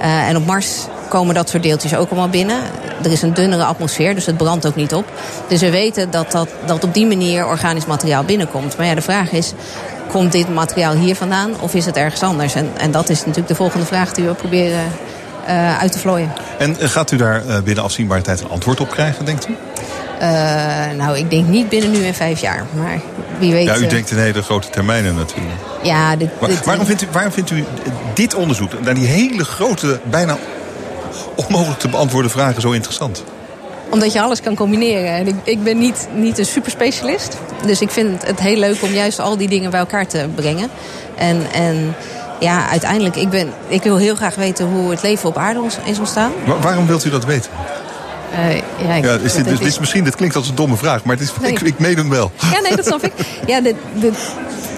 Eh, en op Mars komen dat soort deeltjes ook allemaal binnen. Er is een dunnere atmosfeer, dus het brandt ook niet op. Dus we weten dat, dat, dat op die manier organisch materiaal binnenkomt. Maar ja, de vraag is, komt dit materiaal hier vandaan of is het ergens anders? En, en dat is natuurlijk de volgende vraag die we proberen eh, uit te vlooien. En eh, gaat u daar eh, binnen afzienbare tijd een antwoord op krijgen, denkt u? Nou, ik denk niet binnen nu en vijf jaar. Maar wie weet... Ja, u denkt in hele grote termijnen natuurlijk. ja, dit, Maar dit- waarom, vindt u, waarom vindt u dit onderzoek naar die hele grote, bijna onmogelijk te beantwoorden vragen zo interessant? Omdat je alles kan combineren. En ik, ik ben niet, niet een superspecialist. Dus ik vind het heel leuk om juist al die dingen bij elkaar te brengen. En, en ja, uiteindelijk, ik, ben, ik wil heel graag weten hoe het leven op aarde ons- is ontstaan. Wa- waarom wilt u dat weten? Eh, ja, ik- Ja, is dit, dus, is misschien, dit klinkt als een domme vraag, maar het is, Nee. ik, ik meen hem wel. Ja, nee, dat snap ik. Ja, dit, dit,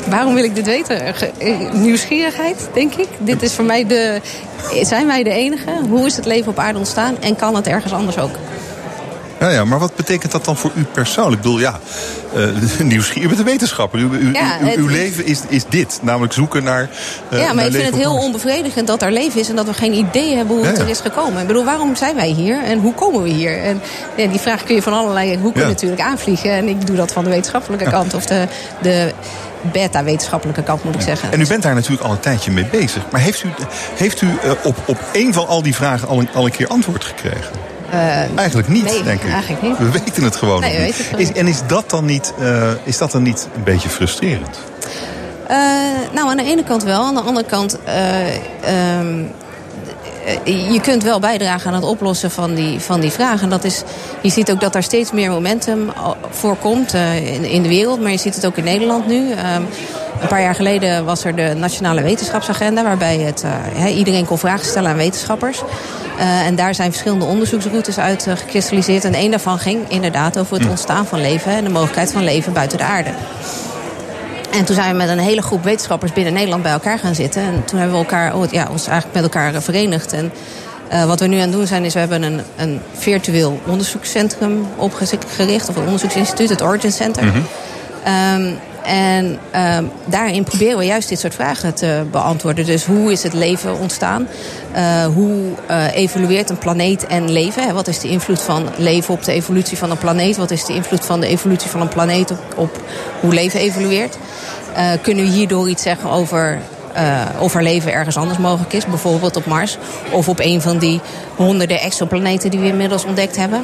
waarom wil ik dit weten? Eh, Nieuwsgierigheid, denk ik. Dit is voor mij de... Zijn wij de enige? Hoe is het leven op aarde ontstaan? En kan het ergens anders ook? Ja, ja, maar wat betekent dat dan voor u persoonlijk? Ik bedoel, ja, eh nieuwsgierig. U bent een wetenschapper. U, u- Ja, het- uw leven is, is dit, namelijk zoeken naar. eh, ja, naar maar ik vind het heel onbevredigend dat er leven is... en dat we geen idee hebben hoe Ja, het er is gekomen. Ik bedoel, waarom zijn wij hier en hoe komen we hier? En ja, die vraag kun je van allerlei hoeken natuurlijk aanvliegen. En ik doe dat van de wetenschappelijke kant of de, de beta-wetenschappelijke kant, moet ik zeggen. En u bent daar natuurlijk al een tijdje mee bezig. Maar heeft u, heeft u eh, op, op één van al die vragen al een, al een keer antwoord gekregen? eigenlijk niet, nee, denk ik. eigenlijk niet. We weten het gewoon Nee, niet. het Is, en is dat, dan niet, eh, is dat dan niet een beetje frustrerend? Eh, nou, aan de ene kant wel. Aan de andere kant... eh, ehm, eh, je kunt wel bijdragen aan het oplossen van die, van die vragen. En dat is, je ziet ook dat er steeds meer momentum al- voorkomt eh, in, in de wereld. Maar je ziet het ook in Nederland nu. Ehm, een paar jaar geleden was er de Nationale Wetenschapsagenda... waarbij het, iedereen kon vragen stellen aan wetenschappers. en daar zijn verschillende onderzoeksroutes uit gekristalliseerd. En een daarvan ging inderdaad over het hm. ontstaan van leven... en de mogelijkheid van leven buiten de aarde. En toen zijn we met een hele groep wetenschappers binnen Nederland bij elkaar gaan zitten. En toen hebben we elkaar, oh, ja, ons eigenlijk met elkaar verenigd. En uh, wat we nu aan het doen zijn, is we hebben een, een virtueel onderzoekscentrum opgericht. Of een onderzoeksinstituut, het Origin Center. Mm um, en um, daarin proberen we juist dit soort vragen te beantwoorden. Dus hoe is het leven ontstaan? Uh, hoe uh, evolueert een planeet en leven? Wat is de invloed van leven op de evolutie van een planeet? Wat is de invloed van de evolutie van een planeet op, hoe leven evolueert? Uh, kunnen we hierdoor iets zeggen over of er leven ergens anders mogelijk is, bijvoorbeeld op Mars. Of op een van die honderden exoplaneten die we inmiddels ontdekt hebben.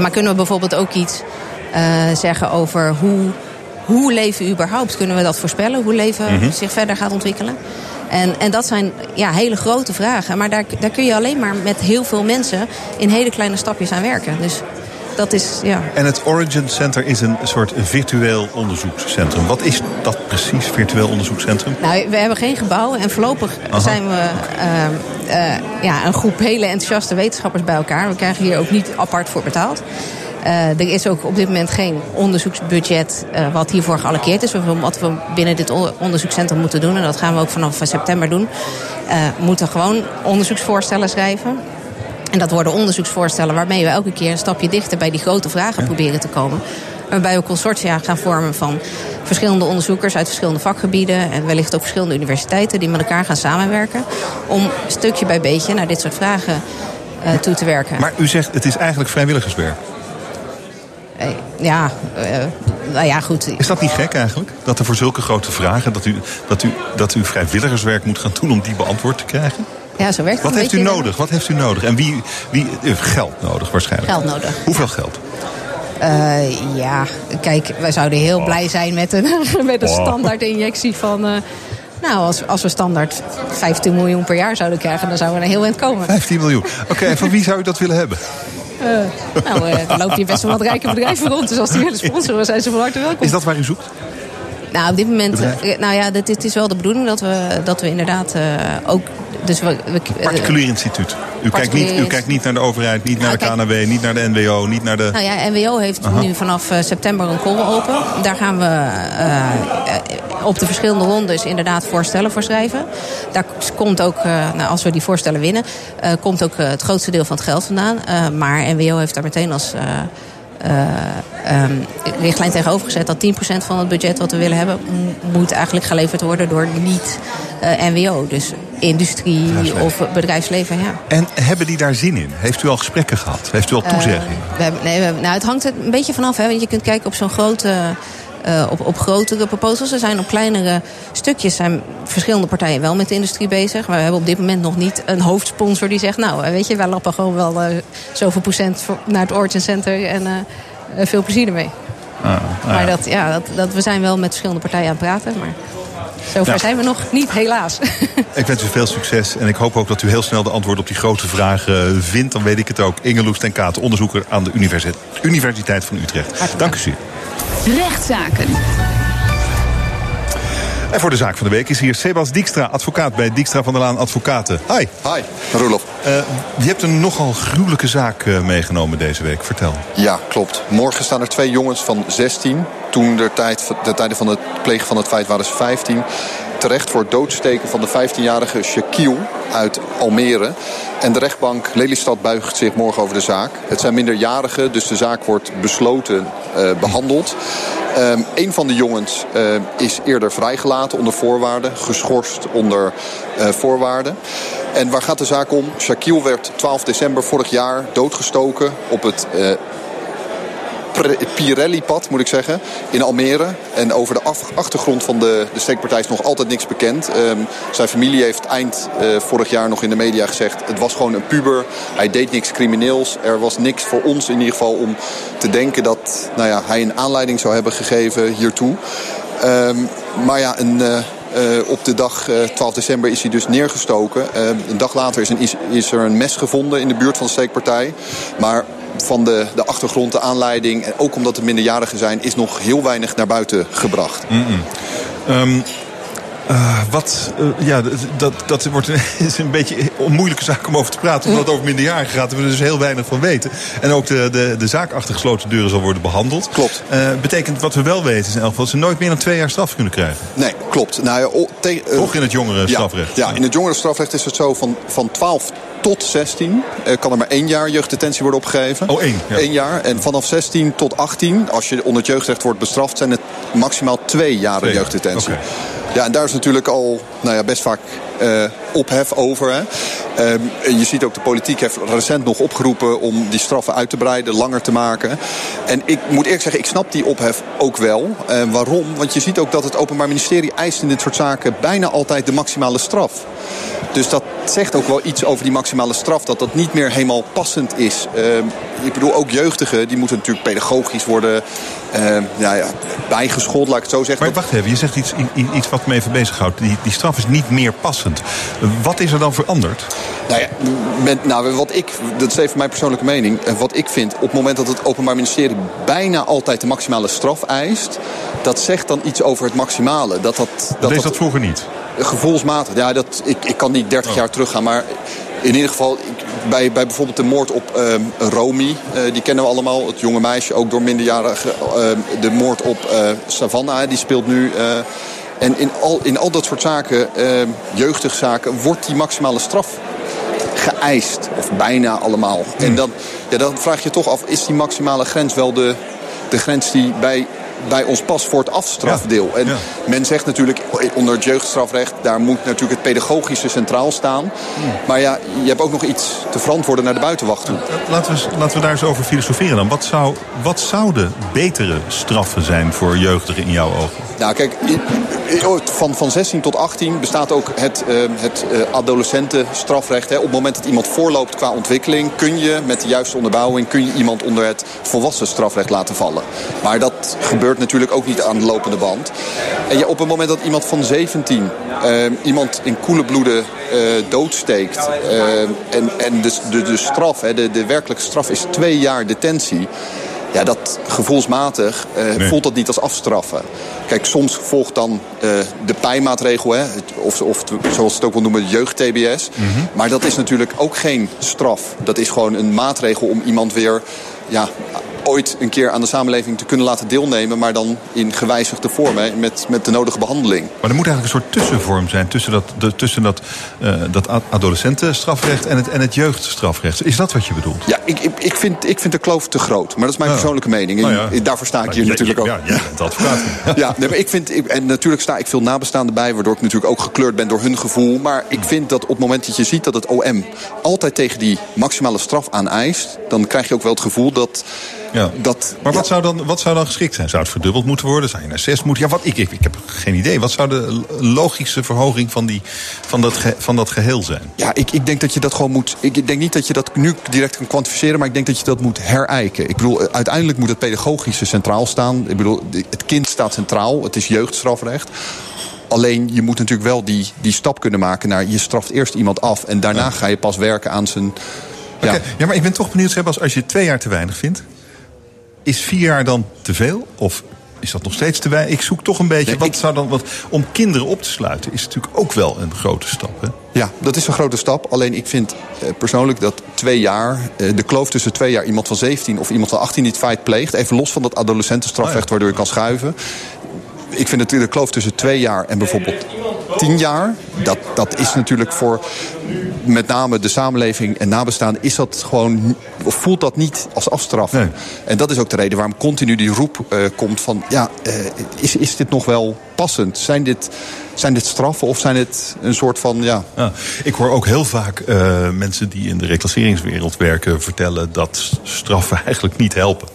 Maar kunnen we bijvoorbeeld ook iets zeggen over hoe, hoe leven überhaupt? Kunnen we dat voorspellen? Hoe leven mm -hmm. zich verder gaat ontwikkelen? En, en dat zijn ja, hele grote vragen. Maar daar, daar kun je alleen maar met heel veel mensen in hele kleine stapjes aan werken. Dus dat is, ja. En het Origin Center is een soort virtueel onderzoekscentrum. Wat is dat precies, virtueel onderzoekscentrum? Nou, we hebben geen gebouw en voorlopig zijn we uh, uh, ja, een groep hele enthousiaste wetenschappers bij elkaar. We krijgen hier ook niet apart voor betaald. Uh, er is ook op dit moment geen onderzoeksbudget uh, wat hiervoor geallockeerd is. Wat we binnen dit onderzoekscentrum moeten doen. En dat gaan we ook vanaf september doen. We moeten gewoon onderzoeksvoorstellen schrijven. En dat worden onderzoeksvoorstellen waarmee we elke keer een stapje dichter bij die grote vragen proberen te komen. Waarbij we consortia gaan vormen van verschillende onderzoekers uit verschillende vakgebieden. En wellicht ook verschillende universiteiten die met elkaar gaan samenwerken. Om stukje bij beetje naar dit soort vragen uh, toe te werken. Maar u zegt het is eigenlijk vrijwilligerswerk. Eh, ja, uh, nou ja, goed. Is dat niet gek eigenlijk? Dat er voor zulke grote vragen, dat u, dat u, dat u vrijwilligerswerk moet gaan doen om die beantwoord te krijgen? Ja, zo werkt het. Wat heeft u nodig? Wat heeft u nodig? En wie, wie heeft geld nodig waarschijnlijk? Geld nodig. Hoeveel geld? Uh, ja, kijk, wij zouden heel oh. blij zijn met een, met een oh. standaard injectie van... Uh, nou, als, als we standaard 15 miljoen per jaar zouden krijgen... dan zouden we er heel eind komen. 15 miljoen. Oké, en van wie zou u dat willen hebben? Uh, nou, er lopen hier best wel wat rijke bedrijven rond. Dus als die willen sponsoren, zijn ze van harte welkom. Is dat waar u zoekt? Nou, op dit moment... Nou ja, dit, is wel de bedoeling dat we, dat we inderdaad ook dus we, we, particulier instituut. U kijkt, niet, u kijkt niet naar de overheid, niet naar de KNW, niet naar de NWO, niet naar de... Nou ja, NWO heeft nu vanaf uh, september een call open. Daar gaan we uh, op de verschillende rondes inderdaad voorstellen voor schrijven. Daar komt ook, uh, nou, als we die voorstellen winnen, komt ook het grootste deel van het geld vandaan. maar NWO heeft daar meteen als uh, um, richtlijn tegenovergezet dat 10% van het budget wat we willen hebben, moet eigenlijk geleverd worden door niet NWO. Dus industrie of bedrijfsleven. Ja. En hebben die daar zin in? Heeft u al gesprekken gehad? Heeft u al toezeggingen? We hebben, nee, we hebben, nou, het hangt er een beetje vanaf. Hè, want je kunt kijken op zo'n grote uh, op, op grotere proposals. Er zijn op kleinere stukjes zijn verschillende partijen wel met de industrie bezig. Maar we hebben op dit moment nog niet een hoofdsponsor die zegt... nou, weet je, wij lappen gewoon wel uh, zoveel procent naar het Origin Center... en uh, veel plezier ermee. Ah, ah, maar dat, ja, dat, dat, we zijn wel met verschillende partijen aan het praten. Maar zover nou, zijn we nog niet, helaas. Ik wens u veel succes en ik hoop ook dat u heel snel de antwoord op die grote vragen vindt. Dan weet ik het ook. Inge Loes ten Katen, onderzoeker aan de Universiteit van Utrecht. Dank u zeer. Rechtszaken. En voor de zaak van de week is hier Sebas Dijkstra, advocaat bij Dijkstra van der Laan Advocaten. Hi. Hi, Roelof. Uh, je hebt een nogal gruwelijke zaak uh, meegenomen deze week. Vertel. Ja, klopt. Morgen staan er twee jongens van 16. Toen de, tijd, de tijden van het plegen van het feit waren ze 15 terecht voor het doodsteken van de 15-jarige Shaquille uit Almere. En de rechtbank Lelystad buigt zich morgen over de zaak. Het zijn minderjarigen, dus de zaak wordt besloten uh, behandeld. Um, een van de jongens uh, is eerder vrijgelaten onder voorwaarden. Geschorst onder uh, voorwaarden. En waar gaat de zaak om? Shaquille werd 12 december vorig jaar doodgestoken op het Pirelli-pad, moet ik zeggen, in Almere. En over de achtergrond van de, de steekpartij is nog altijd niks bekend. Um, zijn familie heeft eind uh, vorig jaar nog in de media gezegd... het was gewoon een puber, hij deed niks crimineels. Er was niks voor ons in ieder geval om te denken dat nou ja, hij een aanleiding zou hebben gegeven hiertoe. Um, maar ja, een... Uh, uh, op de dag uh, 12 december is hij dus neergestoken. Uh, een dag later is, een, is, is, er een mes gevonden in de buurt van de steekpartij. Maar van de, de achtergrond, de aanleiding... en ook omdat het minderjarigen zijn, is nog heel weinig naar buiten gebracht. Uh, wat, uh, ja, dat, dat wordt een, is een beetje een moeilijke zaak om over te praten. Omdat het over minderjarigen gaat. Daar we dus heel weinig van weten. En ook de, de, de zaak achter gesloten deuren zal worden behandeld. Klopt. Uh, betekent wat we wel weten is in elk geval... dat ze nooit meer dan twee jaar straf kunnen krijgen. Nee, klopt. Nou, ja, Toch in het jongere strafrecht. Ja, ja, in het jongere strafrecht is het zo van, van 12 tot 16 kan er maar één jaar jeugddetentie worden opgegeven. Oh, één? Ja. Eén jaar. En vanaf 16 tot 18, als je onder het jeugdrecht wordt bestraft... zijn het maximaal twee jaren twee jeugddetentie. Okay. Ja, en daar is natuurlijk al nou ja, best vaak uh, ophef over. En je ziet ook de politiek heeft recent nog opgeroepen om die straffen uit te breiden, langer te maken. En ik moet eerlijk zeggen, ik snap die ophef ook wel. Uh, waarom? Want je ziet ook dat het Openbaar Ministerie eist in dit soort zaken bijna altijd de maximale straf. Dus dat zegt ook wel iets over die maximale straf. Dat dat niet meer helemaal passend is. Uh, ik bedoel, ook jeugdigen, die moeten natuurlijk pedagogisch worden uh, ja, ja, bijgeschoold, laat ik het zo zeggen. Maar wacht even, je zegt iets, iets wat me even bezighoudt. Die, die straf is niet meer passend. Wat is er dan veranderd? Nou ja, met, nou, wat ik, dat is even mijn persoonlijke mening. Wat ik vind, op het moment dat het Openbaar Ministerie bijna altijd de maximale straf eist... dat zegt dan iets over het maximale. Dat dat, dat, Lees dat vroeger niet? Gevoelsmatig, ja, dat, ik, ik kan niet 30 oh. jaar teruggaan, maar in ieder geval, bij, bij bijvoorbeeld de moord op uh, Romy, uh, die kennen we allemaal. Het jonge meisje, ook door minderjarigen. Uh, de moord op Savannah, die speelt nu. En in al, in al dat soort zaken, jeugdigzaken, wordt die maximale straf geëist. Of bijna allemaal. En dan, ja, dan vraag je toch af, is die maximale grens wel de, de grens die bij bij ons pas voor het afstrafdeel. En ja. men zegt natuurlijk, onder het jeugdstrafrecht... daar moet natuurlijk het pedagogische centraal staan. Hmm. Maar ja, je hebt ook nog iets te verantwoorden naar de buitenwacht toe. Laten we, laten we daar eens over filosoferen dan. Wat, zou, wat zouden betere straffen zijn voor jeugdigen in jouw ogen? Nou, kijk, van, van 16 tot 18 bestaat ook het, uh, het uh, adolescentenstrafrecht. Hè. Op het moment dat iemand voorloopt qua ontwikkeling... kun je met de juiste onderbouwing kun je iemand onder het volwassen strafrecht laten vallen. Maar dat gebeurt natuurlijk ook niet aan de lopende band. En ja, op het moment dat iemand van 17 uh, iemand in koele bloeden doodsteekt... en, en de, de, de straf, hè, de, de werkelijke straf is twee jaar detentie... Ja, dat gevoelsmatig uh, nee. voelt dat niet als afstraffen. Kijk, soms volgt dan uh, de pijnmaatregel, hè, of, of zoals het ook wel noemen, jeugd-TBS. Mm -hmm. Maar dat is natuurlijk ook geen straf. Dat is gewoon een maatregel om iemand weer ja, ooit een keer aan de samenleving te kunnen laten deelnemen... maar dan in gewijzigde vorm, hè, met, met de nodige behandeling. Maar er moet eigenlijk een soort tussenvorm zijn... tussen dat, de, tussen dat, uh, dat adolescentenstrafrecht en het, en het jeugdstrafrecht. Is dat wat je bedoelt? Ja, ik, ik, ik, vind, ik vind de kloof te groot. Maar dat is mijn persoonlijke mening. En ja. Daarvoor sta ik hier ja, natuurlijk ook. Ja, jij bent advocaat. ja, nee, maar ik vind, en natuurlijk sta ik veel nabestaanden bij... waardoor ik natuurlijk ook gekleurd ben door hun gevoel. Maar ik vind dat op het moment dat je ziet dat het OM... altijd tegen die maximale straf aan eist... dan krijg je ook wel het gevoel dat ja. Dat, maar wat, zou dan, wat zou dan geschikt zijn? Zou het verdubbeld moeten worden? Zou je naar zes moeten? Ja, wat, ik, ik, ik heb geen idee. Wat zou de logische verhoging van, die, van, dat, ge, van dat geheel zijn? Ja, ik, ik denk dat je dat gewoon moet... Ik denk niet dat je dat nu direct kan kwantificeren... maar ik denk dat je dat moet herijken. Ik bedoel, uiteindelijk moet het pedagogische centraal staan. Ik bedoel, het kind staat centraal. Het is jeugdstrafrecht. Alleen je moet natuurlijk wel die, die stap kunnen maken naar... je straft eerst iemand af en daarna ga je pas werken aan zijn... Ja. Okay. ja, maar ik ben toch benieuwd, als, als je twee jaar te weinig vindt... Is vier jaar dan te veel? Of is dat nog steeds te weinig? Ik zoek toch een beetje. Nee, wat ik... zou dan, wat, om kinderen op te sluiten is natuurlijk ook wel een grote stap. Hè? Ja, dat is een grote stap. Alleen ik vind eh, persoonlijk dat twee jaar, eh, de kloof tussen twee jaar iemand van 17 of iemand van 18 die het feit pleegt, even los van dat adolescentenstrafrecht oh waardoor je kan schuiven. Ik vind natuurlijk de kloof tussen twee jaar en bijvoorbeeld tien jaar. Dat, dat is natuurlijk voor met name de samenleving en nabestaanden... Is dat gewoon, of voelt dat niet als afstraffen. Nee. En dat is ook de reden waarom continu die roep uh, komt van... ja, uh, is, is dit nog wel passend? Zijn dit, zijn dit straffen of zijn dit een soort van... Ja... ja ik hoor ook heel vaak uh, mensen die in de reclasseringswereld werken... vertellen dat straffen eigenlijk niet helpen.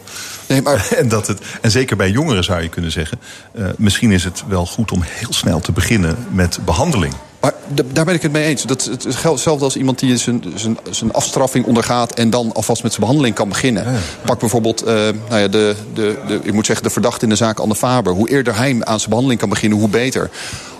Nee, maar... en, dat het, en zeker bij jongeren zou je kunnen zeggen... Uh, misschien is het wel goed om heel snel te beginnen met behandeling. Maar daar ben ik het mee eens. Dat het geldt hetzelfde als iemand die zijn, zijn, zijn afstraffing ondergaat... en dan alvast met zijn behandeling kan beginnen. Ja, ja. Pak bijvoorbeeld uh, nou ja, de, de, de, ik moet zeggen, de verdachte in de zaak Anne Faber. Hoe eerder hij aan zijn behandeling kan beginnen, hoe beter.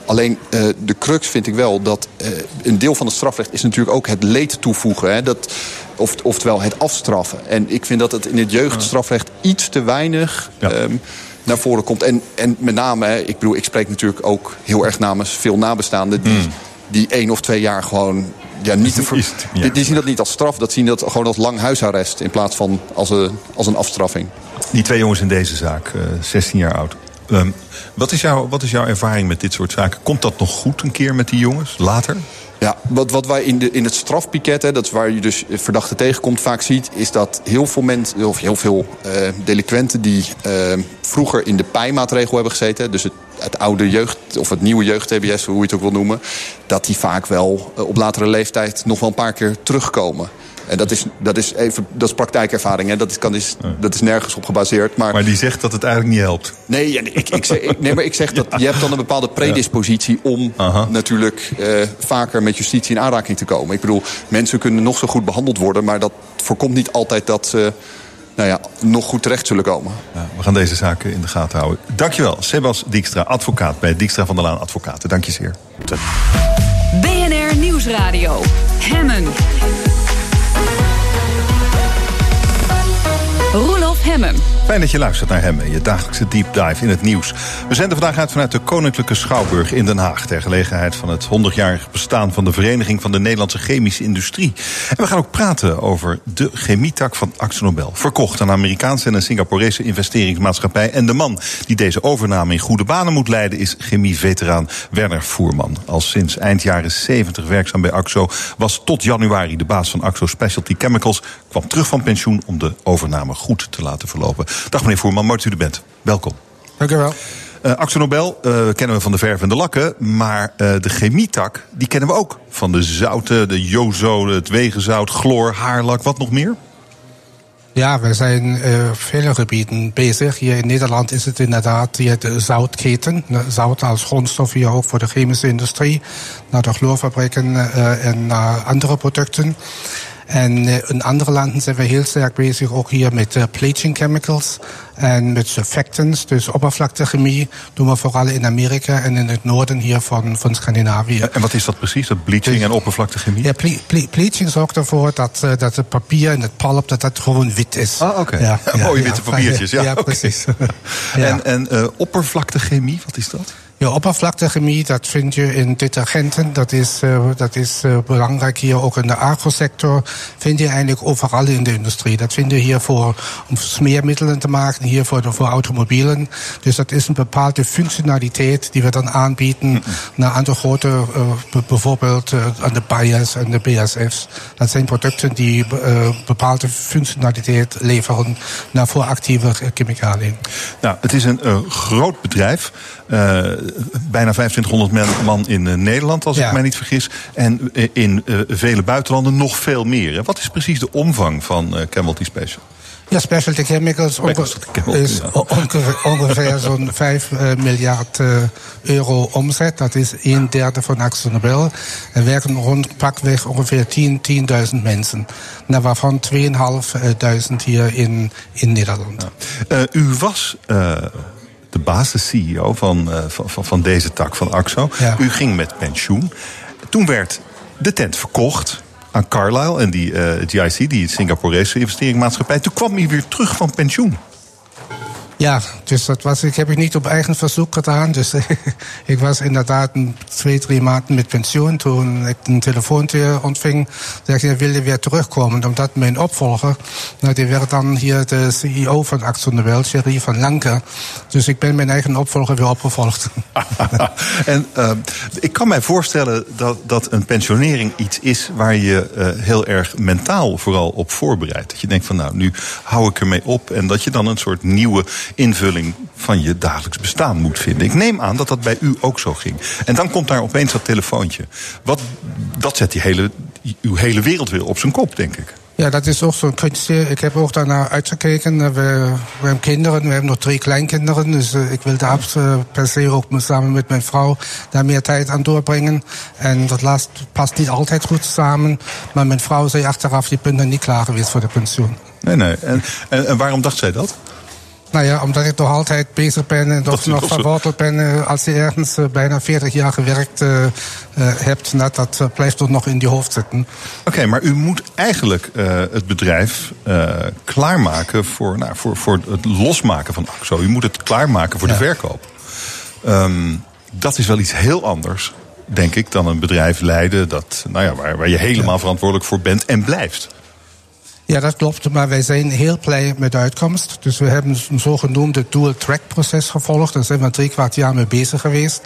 Alleen uh, de crux vind ik wel dat uh, een deel van het strafrecht... is natuurlijk ook het leed toevoegen. Hè? Dat, of, oftewel het afstraffen. En ik vind dat het in het jeugdstrafrecht iets te weinig... Ja. Um, naar voren komt. En, en met name, ik bedoel, ik spreek natuurlijk ook heel erg namens veel nabestaanden... die, mm. die één of twee jaar gewoon ja, niet te ver... Die, zien dat niet als straf, dat zien dat gewoon als lang huisarrest... in plaats van als een, als een afstraffing. Die twee jongens in deze zaak, 16 jaar oud. Ehm, wat, is jouw, wat is jouw ervaring met dit soort zaken? Komt dat nog goed een keer met die jongens, later? Ja, wat, wat wij in, de, in het strafpiket, hè, dat is waar je dus verdachten tegenkomt, vaak ziet, is dat heel veel mensen, of heel veel uh, delinquenten die uh, vroeger in de pijmaatregel hebben gezeten, dus het, het oude jeugd, of het nieuwe jeugd-TBS, hoe je het ook wil noemen, dat die vaak wel uh, op latere leeftijd nog wel een paar keer terugkomen. En dat is, dat is, even, dat is praktijkervaring. Hè. Dat, is, kan, is, dat is nergens op gebaseerd. Maar, maar die zegt dat het eigenlijk niet helpt. Nee, ik, ik, zeg, nee maar ik zeg dat je hebt dan een bepaalde predispositie... om natuurlijk uh, vaker met justitie in aanraking te komen. Ik bedoel, mensen kunnen nog zo goed behandeld worden... maar dat voorkomt niet altijd dat ze nou ja, nog goed terecht zullen komen. Ja, we gaan deze zaken in de gaten houden. Dankjewel, Sebas Dijkstra, advocaat bij Dijkstra van der Laan Advocaten. Dank je zeer. BNR Nieuwsradio. Hemmen. Roelof Hemmen. Fijn dat je luistert naar Hemmen, je dagelijkse deep dive in het nieuws. We zenden vandaag uit vanuit de Koninklijke Schouwburg in Den Haag... ter gelegenheid van het 100-jarig bestaan van de Vereniging van de Nederlandse Chemische Industrie. En we gaan ook praten over de chemietak van Nobel. Verkocht aan Amerikaanse en een Singaporese investeringsmaatschappij. En de man die deze overname in goede banen moet leiden... is chemieveteraan Werner Voerman. Al sinds eind jaren 70 werkzaam bij AXO... was tot januari de baas van AXO Specialty Chemicals... kwam terug van pensioen om de overname goed te laten verlopen. Dag meneer Voerman, mooi dat u er bent. Welkom. Dank u wel. Uh, Axel Nobel uh, kennen we van de verf en de lakken. Maar uh, de chemietak, die kennen we ook. Van de zouten, de jozo, het wegenzout, chloor, haarlak, wat nog meer? Ja, we zijn uh, vele gebieden bezig. Hier in Nederland is het inderdaad hier de zoutketen. Zout als grondstof hier ook voor de chemische industrie. Naar de chloorfabrieken en naar andere producten. En eh, in andere landen zijn we heel sterk bezig, ook hier met uh, bleaching chemicals en met surfactants, dus oppervlaktechemie, doen we vooral in Amerika en in het noorden hier van, van Scandinavië. En wat is dat precies, dat bleaching dus, en oppervlaktechemie? Ja, ble ble bleaching zorgt ervoor dat, uh, dat het papier en het pulp dat dat gewoon wit is. Ah, oké. Okay. Ja, ja, Mooie witte papiertjes, ja. Ja, precies. En, en uh, oppervlaktechemie, wat is dat? Ja, oppervlaktechemie, dat vind je in detergenten. Dat is, uh, dat is uh, belangrijk hier ook in de agrosector. Vind je eigenlijk overal in de industrie. Dat vind je hier voor, om smeermiddelen te maken, hier voor, voor automobielen. Dus dat is een bepaalde functionaliteit die we dan aanbieden naar andere grote, uh, bijvoorbeeld aan de Bayers en de BASF's. Dat zijn producten die bepaalde functionaliteit leveren naar vooractieve chemicaliën. Nou, het is een groot bedrijf. Uh, bijna 2500 man in uh, Nederland, als ja. ik mij niet vergis. En uh, in vele buitenlanden nog veel meer. Wat is precies de omvang van Chemicals Special? Ja, Specialty Chemicals is ongeveer, ongeveer zo'n 5 miljard euro omzet. Dat is een derde van Axel Nobel. Er werken rond pakweg ongeveer 10.000 10 mensen. Nou, waarvan 2.500 hier in, in Nederland. Ja. u was de baas, de CEO van, van, van, deze tak van AXO. Ja. U ging met pensioen. Toen werd de tent verkocht aan Carlyle en die uh, GIC, die Singaporese investeringsmaatschappij. Toen kwam hij weer terug van pensioen. Ja, dus dat was, ik heb het niet op eigen verzoek gedaan. Dus ik was inderdaad twee, drie maanden met pensioen. Toen ik een telefoontje ontving, zei ik, wil je weer terugkomen. Omdat mijn opvolger, nou, die werd dan hier de CEO van Axel Nobel, Thierry van Lanke. Dus ik ben mijn eigen opvolger weer opgevolgd. en uh, ik kan mij voorstellen dat, dat een pensionering iets is waar je uh, heel erg mentaal vooral op voorbereidt. Dat je denkt van nou, nu hou ik ermee op. En dat je dan een soort nieuwe invulling van je dagelijks bestaan moet vinden. Ik neem aan dat dat bij u ook zo ging. En dan komt daar opeens dat telefoontje. Wat, dat zet die hele, uw hele wereld weer op zijn kop, denk ik. Ja, dat is ook zo'n kunstje. Ik heb ook daarnaar uitgekeken. We, we, hebben kinderen, we hebben nog drie kleinkinderen. Dus uh, ik wil daar uh, per se ook samen met mijn vrouw daar meer tijd aan doorbrengen. En dat laatst past niet altijd goed samen. Maar mijn vrouw zei achteraf, je bent er niet klaar geweest voor de pensioen. Nee, nee. En, en, en waarom dacht zij dat? Nou ja, omdat ik toch altijd bezig ben en toch nog verworteld ben uh, als je ergens uh, bijna 40 jaar gewerkt uh, hebt. Nou, dat blijft toch nog in die hoofd zitten. Oké, okay, maar u moet eigenlijk het bedrijf klaarmaken voor, nou, voor, voor het losmaken van AXO. U moet het klaarmaken voor ja. de verkoop. Um, dat is wel iets heel anders, denk ik, dan een bedrijf leiden dat, nou ja, waar, waar je helemaal ja. verantwoordelijk voor bent en blijft. Ja, dat klopt. Maar wij zijn heel blij met de uitkomst. Dus we hebben een zogenoemde dual-track-proces gevolgd. Daar zijn we drie kwart jaar mee bezig geweest.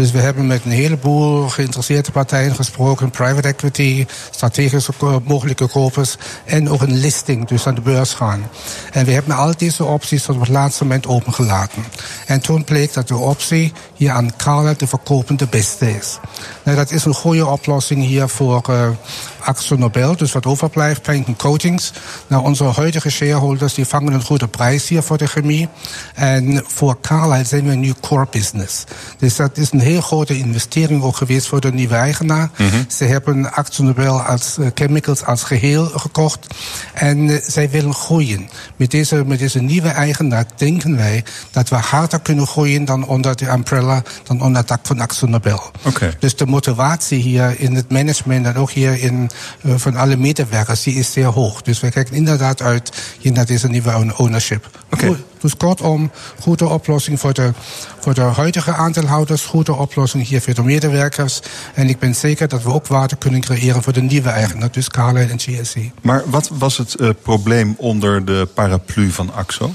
Dus we hebben met een heleboel geïnteresseerde partijen gesproken. Private equity, strategische mogelijke kopers. En ook een listing, dus aan de beurs gaan. En we hebben al deze opties tot op het laatste moment opengelaten. En toen bleek dat de optie hier aan Carla de verkopende beste is. Nou, dat is een goede oplossing hier voor uh, Axo Nobel. Dus wat overblijft, Plankton Coatings. Nou, onze huidige shareholders die vangen een goede prijs hier voor de chemie. En voor Carlyle zijn we nu core business. Dus dat is een heel grote investering ook geweest voor de nieuwe eigenaar. Mm -hmm. Ze hebben Axo Nobel als uh, chemicals als geheel gekocht. En uh, zij willen groeien. Met deze, met deze nieuwe eigenaar denken wij dat we harder kunnen groeien dan onder de umbrella, dan onder het dak van Axo Nobel. Okay. Dus de motivatie hier in het management en ook hier in, uh, van alle medewerkers, die is zeer hoog. Dus we kijken inderdaad uit hier naar deze nieuwe ownership. Okay. Dus kortom, goede oplossing voor de, voor de huidige aandeelhouders, goede oplossing hier voor de medewerkers. En ik ben zeker dat we ook waarde kunnen creëren voor de nieuwe eigenaar, dus Carlyle en GSC. Maar wat was het uh, probleem onder de paraplu van AXO?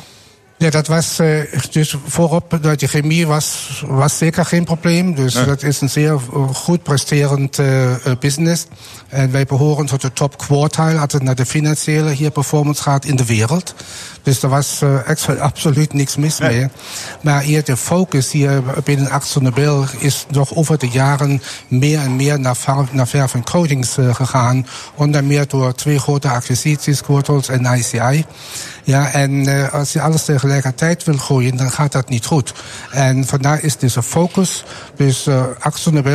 Ja, dat was uh, dus voorop, dat de chemie was, was zeker geen probleem. Dus nee. dat is een zeer goed presterend uh, business. En wij behoren tot de top quartile als het naar de financiële hier performance gaat in de wereld. Dus er was uh, absoluut niks mis mee. Nee. Maar hier de focus hier binnen Axel Nobel is nog over de jaren meer en meer naar, naar verf en coatings gegaan. Onder meer door twee grote acquisities, Quartals en ICI. Ja, en uh, als je alles tegelijkertijd wil groeien, dan gaat dat niet goed. En vandaar is deze focus. Dus uh,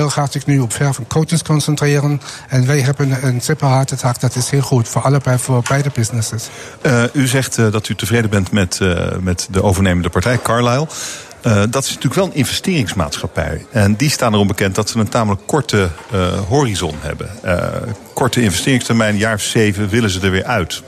gaat zich nu op verf en concentreren. En wij hebben een separate taak, dat is heel goed. Voor allebei, voor beide businesses. Uh, u zegt dat u tevreden bent met, met de overnemende partij, Carlyle. Uh, dat is natuurlijk wel een investeringsmaatschappij. En die staan erom bekend dat ze een tamelijk korte uh, horizon hebben. Uh, korte investeringstermijn, jaar of zeven, willen ze er weer uit.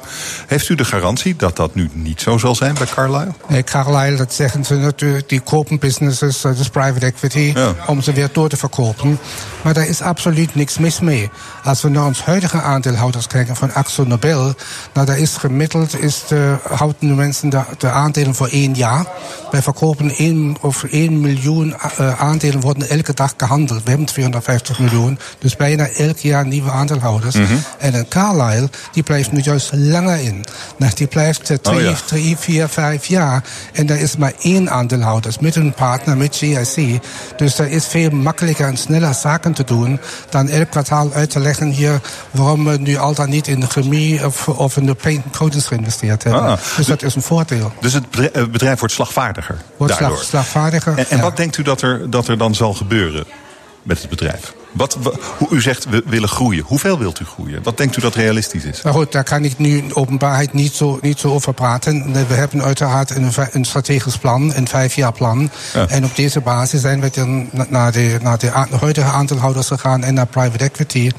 Heeft u de garantie dat dat nu niet zo zal zijn bij Carlyle? Nee, Carlyle, dat zeggen ze natuurlijk, die kopen businesses, dat is private equity, ja. om ze weer door te verkopen. Maar daar is absoluut niks mis mee. Als we naar ons huidige aandeelhouders kijken van Axo Nobel, nou, daar is gemiddeld, is de, houden de mensen de, de aandelen voor één jaar. Wij verkopen één, of één miljoen uh, aandelen worden elke dag gehandeld. We hebben 250 miljoen, dus bijna elk jaar nieuwe aandeelhouders. Mm -hmm. En een Carlyle, die blijft nu juist langer in. Nou, die blijft uh, twee, oh, ja. drie, vier, vijf jaar. En er is maar één aandeelhouder met een partner, met GIC. Dus er is veel makkelijker en sneller zaken te doen dan elk kwartaal uit te leggen hier waarom we nu al dan niet in de chemie of, of in de paint coatings geïnvesteerd hebben. Ah, dus dat is een voordeel. Dus het bedrijf wordt slagvaardiger wordt daardoor. Slagvaardiger. En, en ja. wat denkt u dat er, dat er dan zal gebeuren met het bedrijf? Wat, hoe u zegt, we willen groeien. Hoeveel wilt u groeien? Wat denkt u dat realistisch is? Nou goed, daar kan ik nu in openbaarheid niet zo, niet zo over praten. We hebben uiteraard een, een strategisch plan, een vijfjaarplan. Ja. En op deze basis zijn we dan naar de, naar de huidige aandeelhouders gegaan en naar private equity.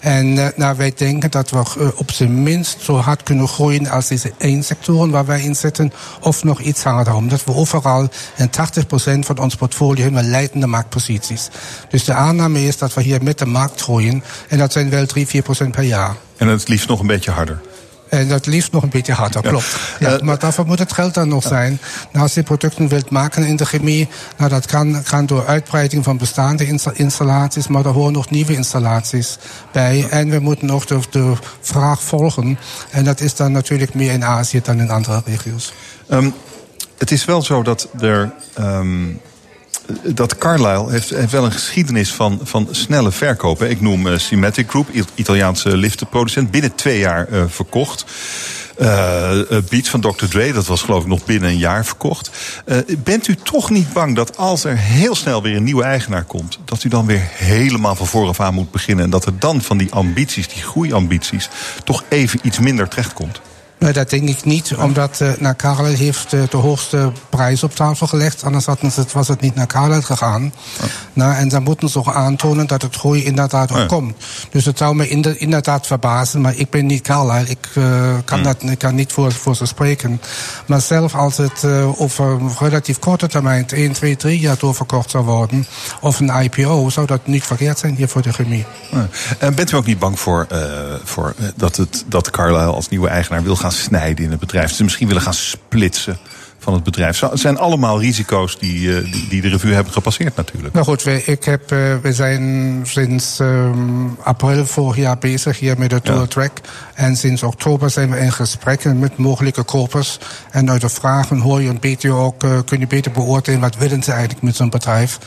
En uh, nou, wij denken dat we uh, op zijn minst zo hard kunnen groeien als deze één sectoren waar wij in zitten, of nog iets harder. Omdat we overal in 80% van ons portfolio hebben leidende marktposities. Dus de aanname is dat we hier met de markt groeien. En dat zijn wel 3, 4% per jaar. En het liefst nog een beetje harder. En dat liefst nog een beetje harder, ja. klopt. Ja, uh, maar daarvoor moet het geld dan nog zijn. Nou, als je producten wilt maken in de chemie, nou, dat kan, kan door uitbreiding van bestaande installaties, maar er horen nog nieuwe installaties bij. En we moeten nog de, de vraag volgen. En dat is dan natuurlijk meer in Azië dan in andere regio's. Um, het is wel zo dat er. Um dat Carlyle heeft, heeft wel een geschiedenis van, van snelle verkopen. Ik noem uh, Symmetric Group, Italiaanse liftenproducent, binnen twee jaar uh, verkocht. Uh, Beats van Dr. Dre, dat was geloof ik nog binnen een jaar verkocht. Bent u toch niet bang dat als er heel snel weer een nieuwe eigenaar komt... dat u dan weer helemaal van vooraf aan moet beginnen... en dat er dan van die ambities, die groeiambities... toch even iets minder terechtkomt? Nee, dat denk ik niet, omdat uh, heeft uh, de hoogste prijs op tafel gelegd. Anders hadden ze, was het niet naar Karel gegaan. Oh. Nou, en dan moeten ze ook aantonen dat het groei inderdaad ook oh, ja. komt. Dus het zou me inderdaad verbazen, maar ik ben niet Karel. Ik, uh, kan, mm. dat, ik kan niet voor, voor ze spreken. Maar zelf als het over een relatief korte termijn, 1, 2, 3 jaar doorverkocht zou worden, of een IPO, zou dat niet verkeerd zijn hier voor de chemie. En bent u ook niet bang voor, voor dat, het, dat Carlyle als nieuwe eigenaar wil gaan snijden in het bedrijf. Ze misschien willen gaan splitsen van het bedrijf. Het zijn allemaal risico's die, uh, die, die, de revue hebben gepasseerd natuurlijk. Nou goed, we, ik heb, uh, we zijn sinds um, april vorig jaar bezig hier met de Dual ja. En sinds oktober zijn we in gesprekken met mogelijke kopers. En uit de vragen hoor je een beetje ook, uh, kun je beter beoordelen wat willen ze eigenlijk met zo'n bedrijf.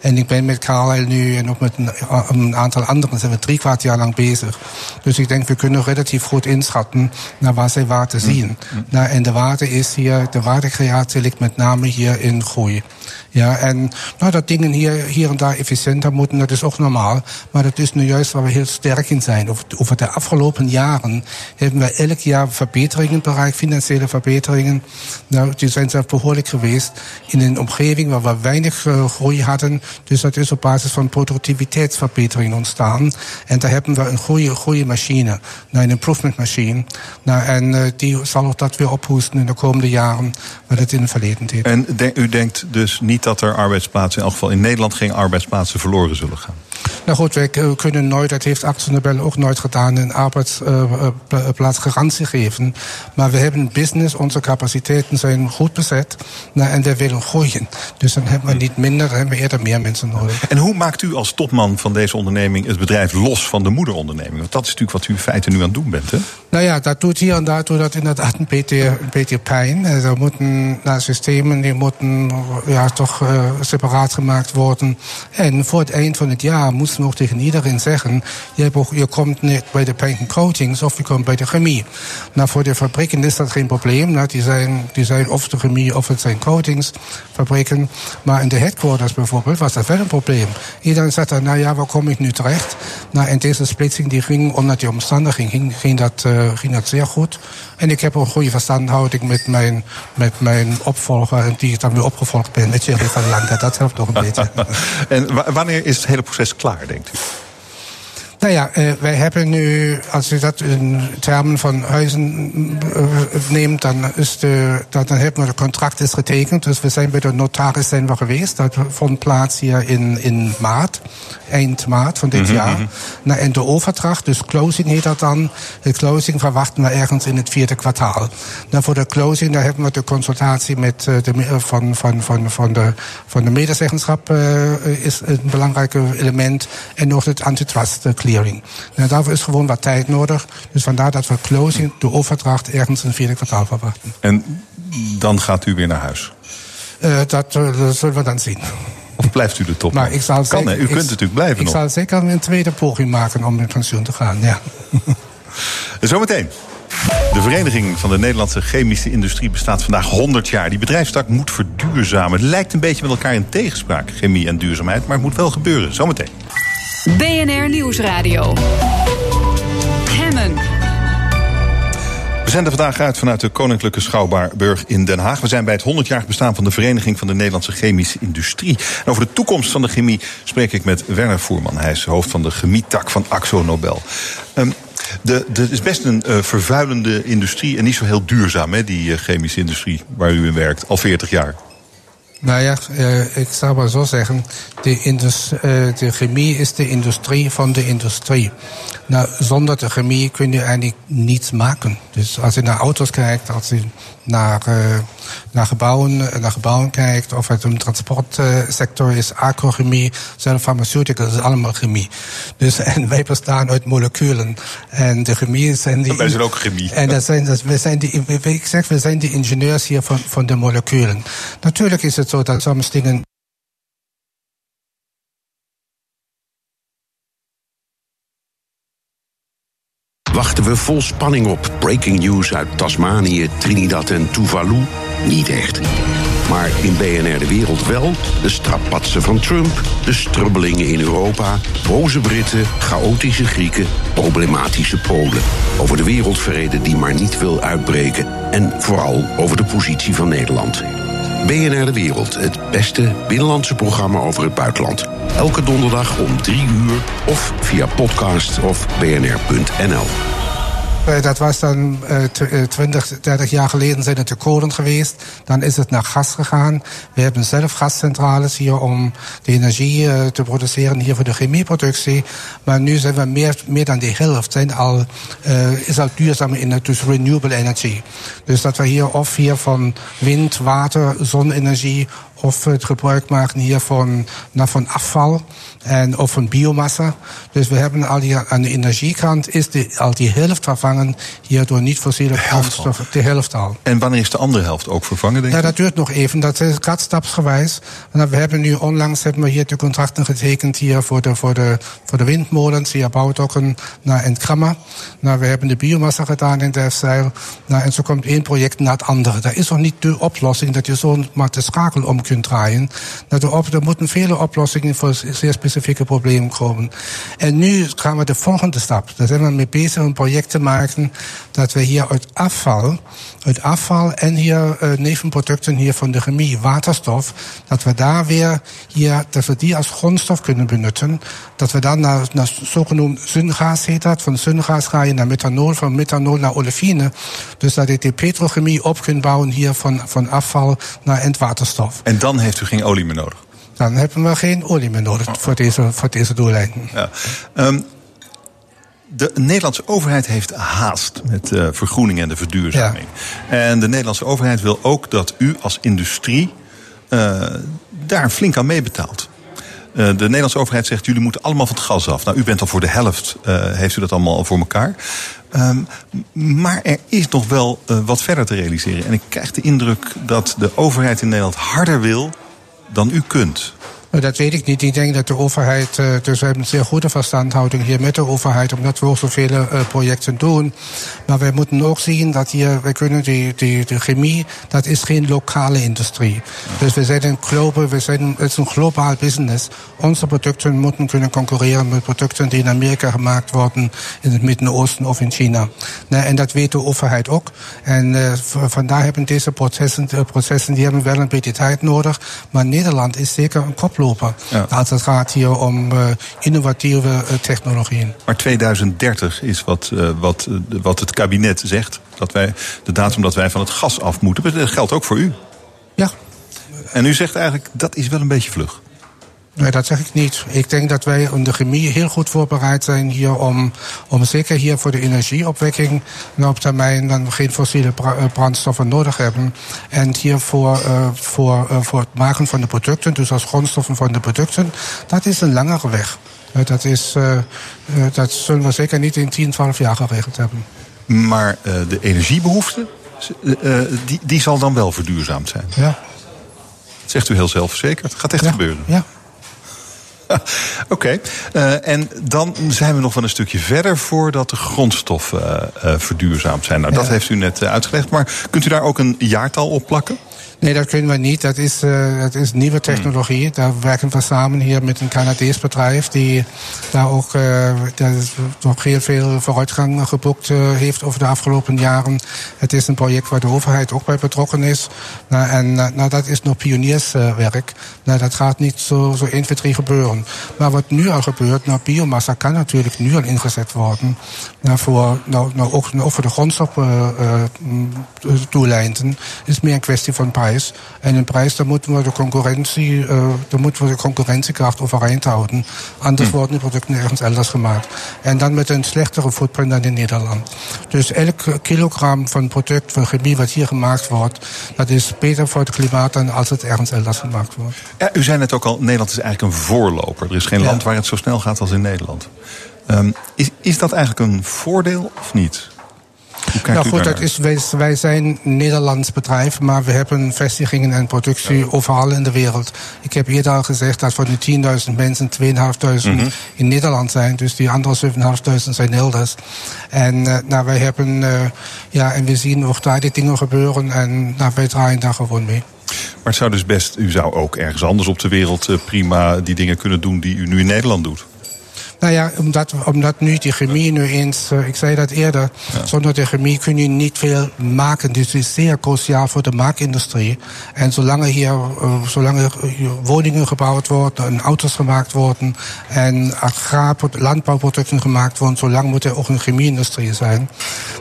En ik ben met Carlyle nu en ook met een, een, aantal anderen zijn we drie kwart jaar lang bezig. Dus ik denk, we kunnen relatief goed inschatten naar waar zij waarde zien. Mm. Nou, en de waarde is hier, de waardecreatie ligt met name hier in groei. Ja, en nou, dat dingen hier, hier en daar efficiënter moeten, dat is ook normaal. Maar dat is nu juist waar we heel sterk in zijn. Over, over de afgelopen jaren hebben we elk jaar verbeteringen bereikt, financiële verbeteringen. Nou, die zijn zelf behoorlijk geweest in een omgeving waar we weinig uh, groei hadden. Dus dat is op basis van productiviteitsverbetering ontstaan. En daar hebben we een goede, goede machine, nou, een improvement machine. Nou, en uh, die zal ook dat weer ophoesten in de komende jaren, wat het in het verleden deed. En de, u denkt dus niet dat er arbeidsplaatsen, in elk geval in Nederland, geen arbeidsplaatsen verloren zullen gaan? Nou goed, wij kunnen nooit, dat heeft Nobel ook nooit gedaan, een arbeidsplaatsgarantie geven. Maar we hebben business, onze capaciteiten zijn goed bezet nou, en we willen groeien. Dus dan hebben we niet minder, hebben we eerder meer mensen nodig. En hoe maakt u als topman van deze onderneming het bedrijf los van de moederonderneming? Want dat is natuurlijk wat u in feite nu aan het doen bent, hè? Nou ja, dat doet hier en daar doet dat inderdaad een beetje, een beetje pijn. Er moeten naar systemen, die moeten ja, toch uh, separaat gemaakt worden. En voor het eind van het jaar moesten we nog tegen iedereen zeggen... je, je komt niet bij de paint coatings of komt bij de chemie. Nou, voor de fabrieken is dat geen probleem. Nou, die, zijn, die zijn of de chemie of het zijn coatingsfabrieken. Maar in de headquarters bijvoorbeeld was dat wel een probleem. Iedereen zegt dan, nou ja, waar kom ik nu terecht? Nou, en deze splitsing die ging onder die omstandigheden ging, ging, dat, uh, ging dat zeer goed. En ik heb een goede verstandhouding met mijn, met mijn opvolger... die ik dan weer opgevolgd ben met Jerry van Lange. Dat helpt nog een beetje. en wanneer is het hele proces klaar, denkt u? Nou ja, uh, wij hebben nu, als u dat in termen van huizen uh, neemt, dan, is de, dan, dan hebben we het contract is getekend. Dus we zijn bij de notaris zijn we geweest. Dat vond plaats hier in, in maart, eind maart van dit mm -hmm. jaar. Nou, en de overdracht, dus closing heet dat dan. De closing verwachten we ergens in het vierde kwartaal. Nou, voor de closing, daar hebben we de consultatie met uh, de, van, van, van, van, de, van de medezeggenschap is een belangrijk element. En nog het antitrust clearing. Nou, daarvoor is gewoon wat tijd nodig. Dus vandaar dat we closing, de overdracht, ergens in het vierde kwartaal verwachten. En dan gaat u weer naar huis? Uh, dat, uh, dat, zullen we dan zien. Of blijft u de top? Maar ik zal kan, zeker? U ik, kunt natuurlijk blijven Ik nog. zal zeker een tweede poging maken om met pensioen te gaan, ja. Zometeen. De Vereniging van de Nederlandse Chemische Industrie bestaat vandaag 100 jaar. Die bedrijfstak moet verduurzamen. Het lijkt een beetje met elkaar in tegenspraak, chemie en duurzaamheid. Maar het moet wel gebeuren. Zometeen. BNR Nieuwsradio. Hemmen. We zenden vandaag uit vanuit de Koninklijke Schouwburg in Den Haag. We zijn bij het 100-jarig bestaan van de Vereniging van de Nederlandse Chemische Industrie. En over de toekomst van de chemie spreek ik met Werner Voerman. Hij is hoofd van de chemietak van Axo Nobel. Um, het is best een uh, vervuilende industrie en niet zo heel duurzaam, hè, die uh, chemische industrie waar u in werkt, al 40 jaar. Nou ja, uh, ik zou maar zo zeggen. De, uh, de chemie is de industrie van de industrie. Nou, zonder de chemie kun je eigenlijk niets maken. Dus als je naar auto's kijkt, als je naar, uh, naar, gebouwen, naar gebouwen kijkt, of het een transportsector is, agrochemie, zelf farmaceutica, is allemaal chemie. Dus en wij bestaan uit moleculen. En de chemie zijn die. Wij zijn ook chemie. En dat zijn, dat, we zijn die, ik zeg, we zijn de ingenieurs hier van, van de moleculen. Natuurlijk is het zo dat soms dingen wachten we vol spanning op breaking news uit Tasmanië, Trinidad en Tuvalu? Niet echt. Maar in BNR De Wereld wel de strapatsen van Trump, de strubbelingen in Europa, boze Britten, chaotische Grieken, problematische Polen. Over de wereldvrede die maar niet wil uitbreken. En vooral over de positie van Nederland. BNR De Wereld, het beste binnenlandse programma over het buitenland. Elke donderdag om 3 uur of via podcast of bnr.nl. Eh, Dat was dan eh, tw- eh, 20, 30 jaar geleden zijn het de kolen geweest. Dan is het naar gas gegaan. We hebben zelf gascentrales hier om de energie eh, te produceren, hier voor de chemieproductie. Maar nu zijn we meer, meer dan de helft, zijn al, eh, is al duurzame energie, dus renewable energy. Dus dat we hier of hier van wind, water, zonne-energie of het gebruik maken hier van, van afval en of van biomassa. Dus we hebben al die, aan de energiekant is de, al die helft vervangen hier door niet-fossiele brandstoffen. De helft al. En wanneer is de andere helft ook vervangen, denk Ja, dat duurt nog even. Dat is- gaat stapsgewijs. Nou, we hebben nu onlangs hebben we hier de contracten getekend hier voor de, voor de, voor de windmolens. Hier Bouwdokken naar en Krammer. Nou, we hebben de biomassa gedaan in Delfzijl. Nou, en zo komt één project na het andere. Dat is nog niet de oplossing dat je zo maar de schakel om kunt draaien. Nou, op, er moeten vele oplossingen voor zeer specifieke problemen komen. En nu gaan we de volgende stap. Daar zijn we mee bezig een project te maken dat we hier uit afval, uit afval en hier uh, nevenproducten hier van de chemie, waterstof, dat we daar weer hier, dat we die als grondstof kunnen benutten. Dat we dan naar, naar zogenoemd syngas heet dat. Van syngas ga je naar methanol, van methanol naar olefine. Dus dat je de petrochemie op kunt bouwen hier van, van afval naar endwaterstof. En dan heeft u geen olie meer nodig? Dan hebben we geen olie meer nodig voor deze, voor deze doellijnen. Ja. Um, de Nederlandse overheid heeft haast met de vergroening en de verduurzaming. Ja. En de Nederlandse overheid wil ook dat u als industrie uh, daar flink aan meebetaalt. Uh, de Nederlandse overheid zegt: jullie moeten allemaal van het gas af. Nou, u bent al voor de helft, uh, heeft u dat allemaal al voor elkaar. Um, maar er is nog wel wat verder te realiseren. En ik krijg de indruk dat de overheid in Nederland harder wil dan u kunt. Dat weet ik niet. Ik denk dat de overheid, uh, dus we hebben een zeer goede verstandhouding hier met de overheid, omdat we ook zoveel uh, projecten doen. Maar wij moeten ook zien dat hier, wij kunnen die, die, de chemie, dat is geen lokale industrie. Dus we zijn een global, we zijn, het is een globaal business. Onze producten moeten kunnen concurreren met producten die in Amerika gemaakt worden, in het Midden-Oosten of in China. En dat weet de overheid ook. En uh, vandaar hebben deze processen, processen, die hebben wel een beetje tijd nodig. Maar Nederland is zeker een kop Lopen, ja. als het gaat hier om uh, innovatieve uh, technologieën. Maar 2030 is wat, uh, wat, wat het kabinet zegt. Dat wij, de datum dat wij van het gas af moeten. Dat geldt ook voor u. Ja. En u zegt eigenlijk, dat is wel een beetje vlug. Nee, dat zeg ik niet. Ik denk dat wij in de chemie heel goed voorbereid zijn hier om, om zeker hier voor de energieopwekking op termijn dan geen fossiele brandstoffen nodig hebben. En hier voor, uh, voor, uh, voor het maken van de producten, dus als grondstoffen van de producten, dat is een langere weg. Uh, dat, is, dat zullen we zeker niet in 10, 12 jaar geregeld hebben. Maar de energiebehoefte, die, die zal dan wel verduurzaamd zijn? Ja. Dat zegt u heel zelfverzekerd. Het gaat echt ja. gebeuren. Ja. Oké, okay. uh, en dan zijn we nog wel een stukje verder voordat de grondstoffen uh, uh, verduurzaamd zijn. Nou, dat heeft u net uitgelegd, maar kunt u daar ook een jaartal op plakken? Nee, dat kunnen we niet. Dat is, uh, is nieuwe technologie. Hmm. Daar werken we samen hier met een Canadees bedrijf... die daar ook uh, nog heel veel vooruitgang geboekt uh, heeft over de afgelopen jaren. Het is een project waar de overheid ook bij betrokken is. Nou, en nou, dat is nog pionierswerk. Nou, dat gaat niet zo, zo 1, 2, 3 gebeuren. Maar wat nu al gebeurt, nou, biomassa kan natuurlijk nu al ingezet worden. Nou, voor, nou, nou, ook, ook voor de grondstofdoeleinden is meer een kwestie van prijs. En een prijs, daar moeten we de concurrentie, uh, daar moeten we de concurrentiekracht overeind houden. Anders hm. worden de producten ergens elders gemaakt. En dan met een slechtere footprint dan in Nederland. Dus elk kilogram van product van chemie wat hier gemaakt wordt, dat is beter voor het klimaat dan als het ergens elders gemaakt wordt. Ja, u zei net ook al, Nederland is eigenlijk een voorloper. Er is geen ja. land waar het zo snel gaat als in Nederland. Um, is, is dat eigenlijk een voordeel of niet? Nou goed, dat is, wij, wij zijn een Nederlands bedrijf, maar we hebben vestigingen en productie ja. overal in de wereld. Ik heb eerder al gezegd dat van de 10.000 mensen 2.500 mm-hmm. in Nederland zijn. Dus die andere 7.500 zijn elders. En uh, nou, wij hebben, uh, ja, en we zien ook daar die dingen gebeuren en nou, wij draaien daar gewoon mee. Maar het zou dus best, u zou ook ergens anders op de wereld prima die dingen kunnen doen die u nu in Nederland doet. Nou ja, omdat, omdat nu die chemie nu eens, uh, ik zei dat eerder, zonder de chemie kun je niet veel maken. Dus het is zeer cruciaal voor de maakindustrie. En zolang er hier, uh, zolang er woningen gebouwd worden en auto's gemaakt worden en agraar, landbouwproducten gemaakt worden, zolang moet er ook een chemieindustrie zijn.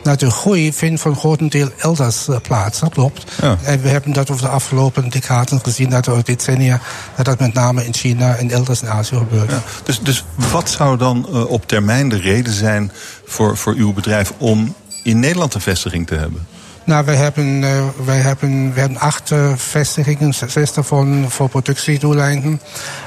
Nou, de groei vindt voor een groot deel elders uh, plaats, dat klopt. Ja. En we hebben dat over de afgelopen decaden gezien, dat over decennia, dat dat met name in China en elders in Azië gebeurt. Ja. Dus, dus wat zou zou dan uh, op termijn de reden zijn voor, voor uw bedrijf om in Nederland een vestiging te hebben? Nou, wij hebben, uh, wij hebben, we hebben acht uh, vestigingen, zes daarvan voor productiedoeleinden.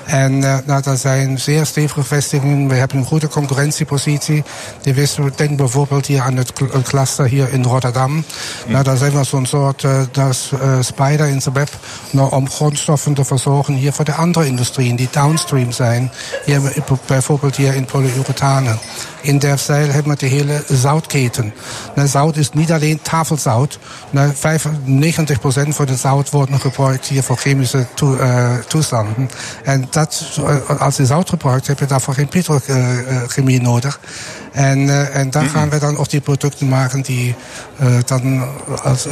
En uh, nou, dat zijn zeer stevige vestigingen. We hebben een goede concurrentiepositie. Die wisten, denk bijvoorbeeld hier aan het cluster hier in Rotterdam. Nou, daar zijn we zo'n soort das, uh, spider in the web. Nou, om grondstoffen te verzorgen hier voor de andere industrieën die downstream zijn. Hier, bijvoorbeeld hier in polyurethanen. In der Zeil hebben we de hele zoutketen. Nou, zout is niet alleen tafelzout. Nou, 95% van het zout wordt nog gebruikt hier voor chemische to, uh, toestanden. En dat, als je zout gebruikt, heb je daarvoor geen petrochemie nodig. En, uh, en dan gaan we dan ook die producten maken die uh, dan als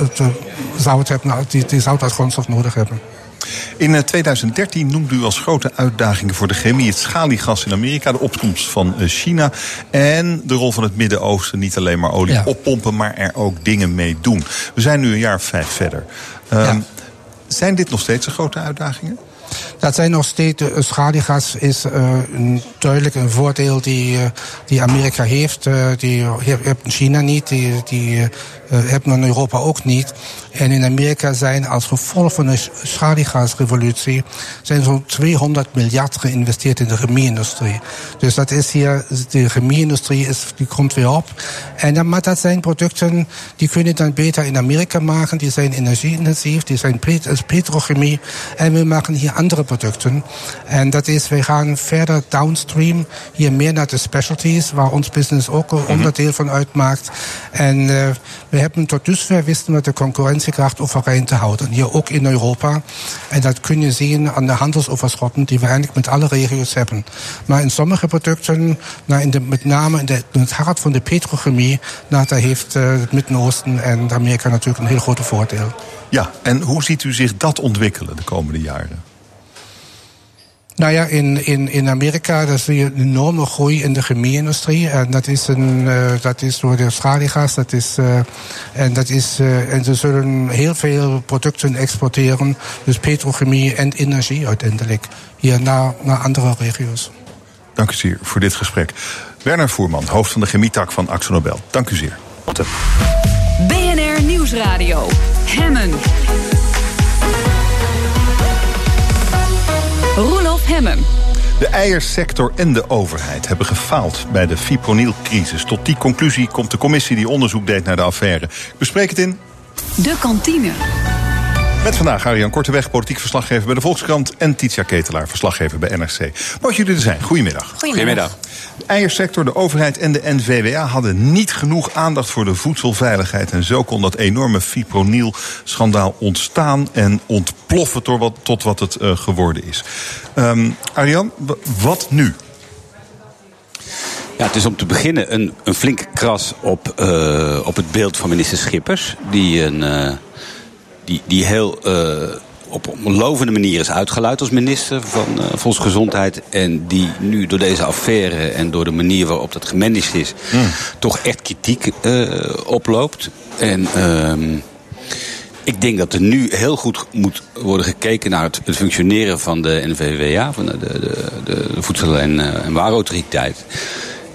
zout hebben, die, die zout als grondstof nodig hebben. In 2013 eh, noemde u als grote uitdagingen voor de chemie het schaliegas in Amerika, de opkomst van eh, China en de rol van het Midden-Oosten. Niet alleen maar olie oppompen, maar er ook dingen mee doen. We zijn nu een jaar of vijf verder. Um, Zijn dit nog steeds de grote uitdagingen? Dat zijn nog steeds, uh, schaliegas is uh, een, duidelijk een voordeel die, uh, die Amerika heeft. die heeft China niet, die, die hebben in Europa ook niet. En in Amerika zijn als gevolg van de schaliegasrevolutie zijn zo'n 200 miljard geïnvesteerd in de chemieindustrie. Dus dat is hier, de chemieindustrie is, die komt weer op. En dan, maar dat zijn producten die kunnen dan beter in Amerika maken. Die zijn energieintensief, die zijn pet petrochemie. En we maken hier andere producten. En dat is, we gaan verder downstream, hier meer naar de specialties, waar ons business ook een onderdeel van uitmaakt. En uh, we hebben tot dusver wisten we de concurrentiekracht overeind te houden. Hier ook in Europa. En dat kun je zien aan de handelsoverschotten die we eigenlijk met alle regio's hebben. Maar in sommige producten, nou in de, met name in, de, in het hart van de petrochemie, nou, daar heeft uh, het Midden-Oosten en Amerika natuurlijk een heel grote voordeel. Ja, en hoe ziet u zich dat ontwikkelen de komende jaren? Nou ja, in, in, in Amerika zie je een enorme groei in de chemie-industrie. En dat is, een, uh, dat is door de schaliegas. Dat is, uh, en, dat is, uh, en ze zullen heel veel producten exporteren. Dus petrochemie en energie uiteindelijk. Hier naar, naar andere regio's. Dank u zeer voor dit gesprek. Werner Voerman, hoofd van de chemietak van Axonobel. Dank u zeer. BNR Nieuwsradio. Hemmen. Hemmen. De eiersector en de overheid hebben gefaald bij de fipronilcrisis. Tot die conclusie komt de commissie die onderzoek deed naar de affaire. Ik bespreek het in... De kantine. Met vandaag Arjan Korteweg, politiek verslaggever bij de Volkskrant... en Titia Ketelaar, verslaggever bij NRC. Mooi dat jullie er zijn. Goedemiddag. Goedemiddag. De eiersector, de overheid en de NVWA hadden niet genoeg aandacht voor de voedselveiligheid. En zo kon dat enorme fipronil-schandaal ontstaan en ontploffen tot wat, tot wat het uh, geworden is. Um, Arjan, wat nu? Ja, het is om te beginnen een, een flinke kras op, uh, op het beeld van minister Schippers. Die een... Uh, die, die heel op een lovende manier is uitgeluid als minister van uh, Volksgezondheid. En die nu door deze affaire en door de manier waarop dat gemanaged is... Mm. toch echt kritiek uh, oploopt. En... Uh, ik denk dat er nu heel goed moet worden gekeken naar het, het functioneren van de NVWA, van de, de, de, de Voedsel- en, uh, en Waarautoriteit.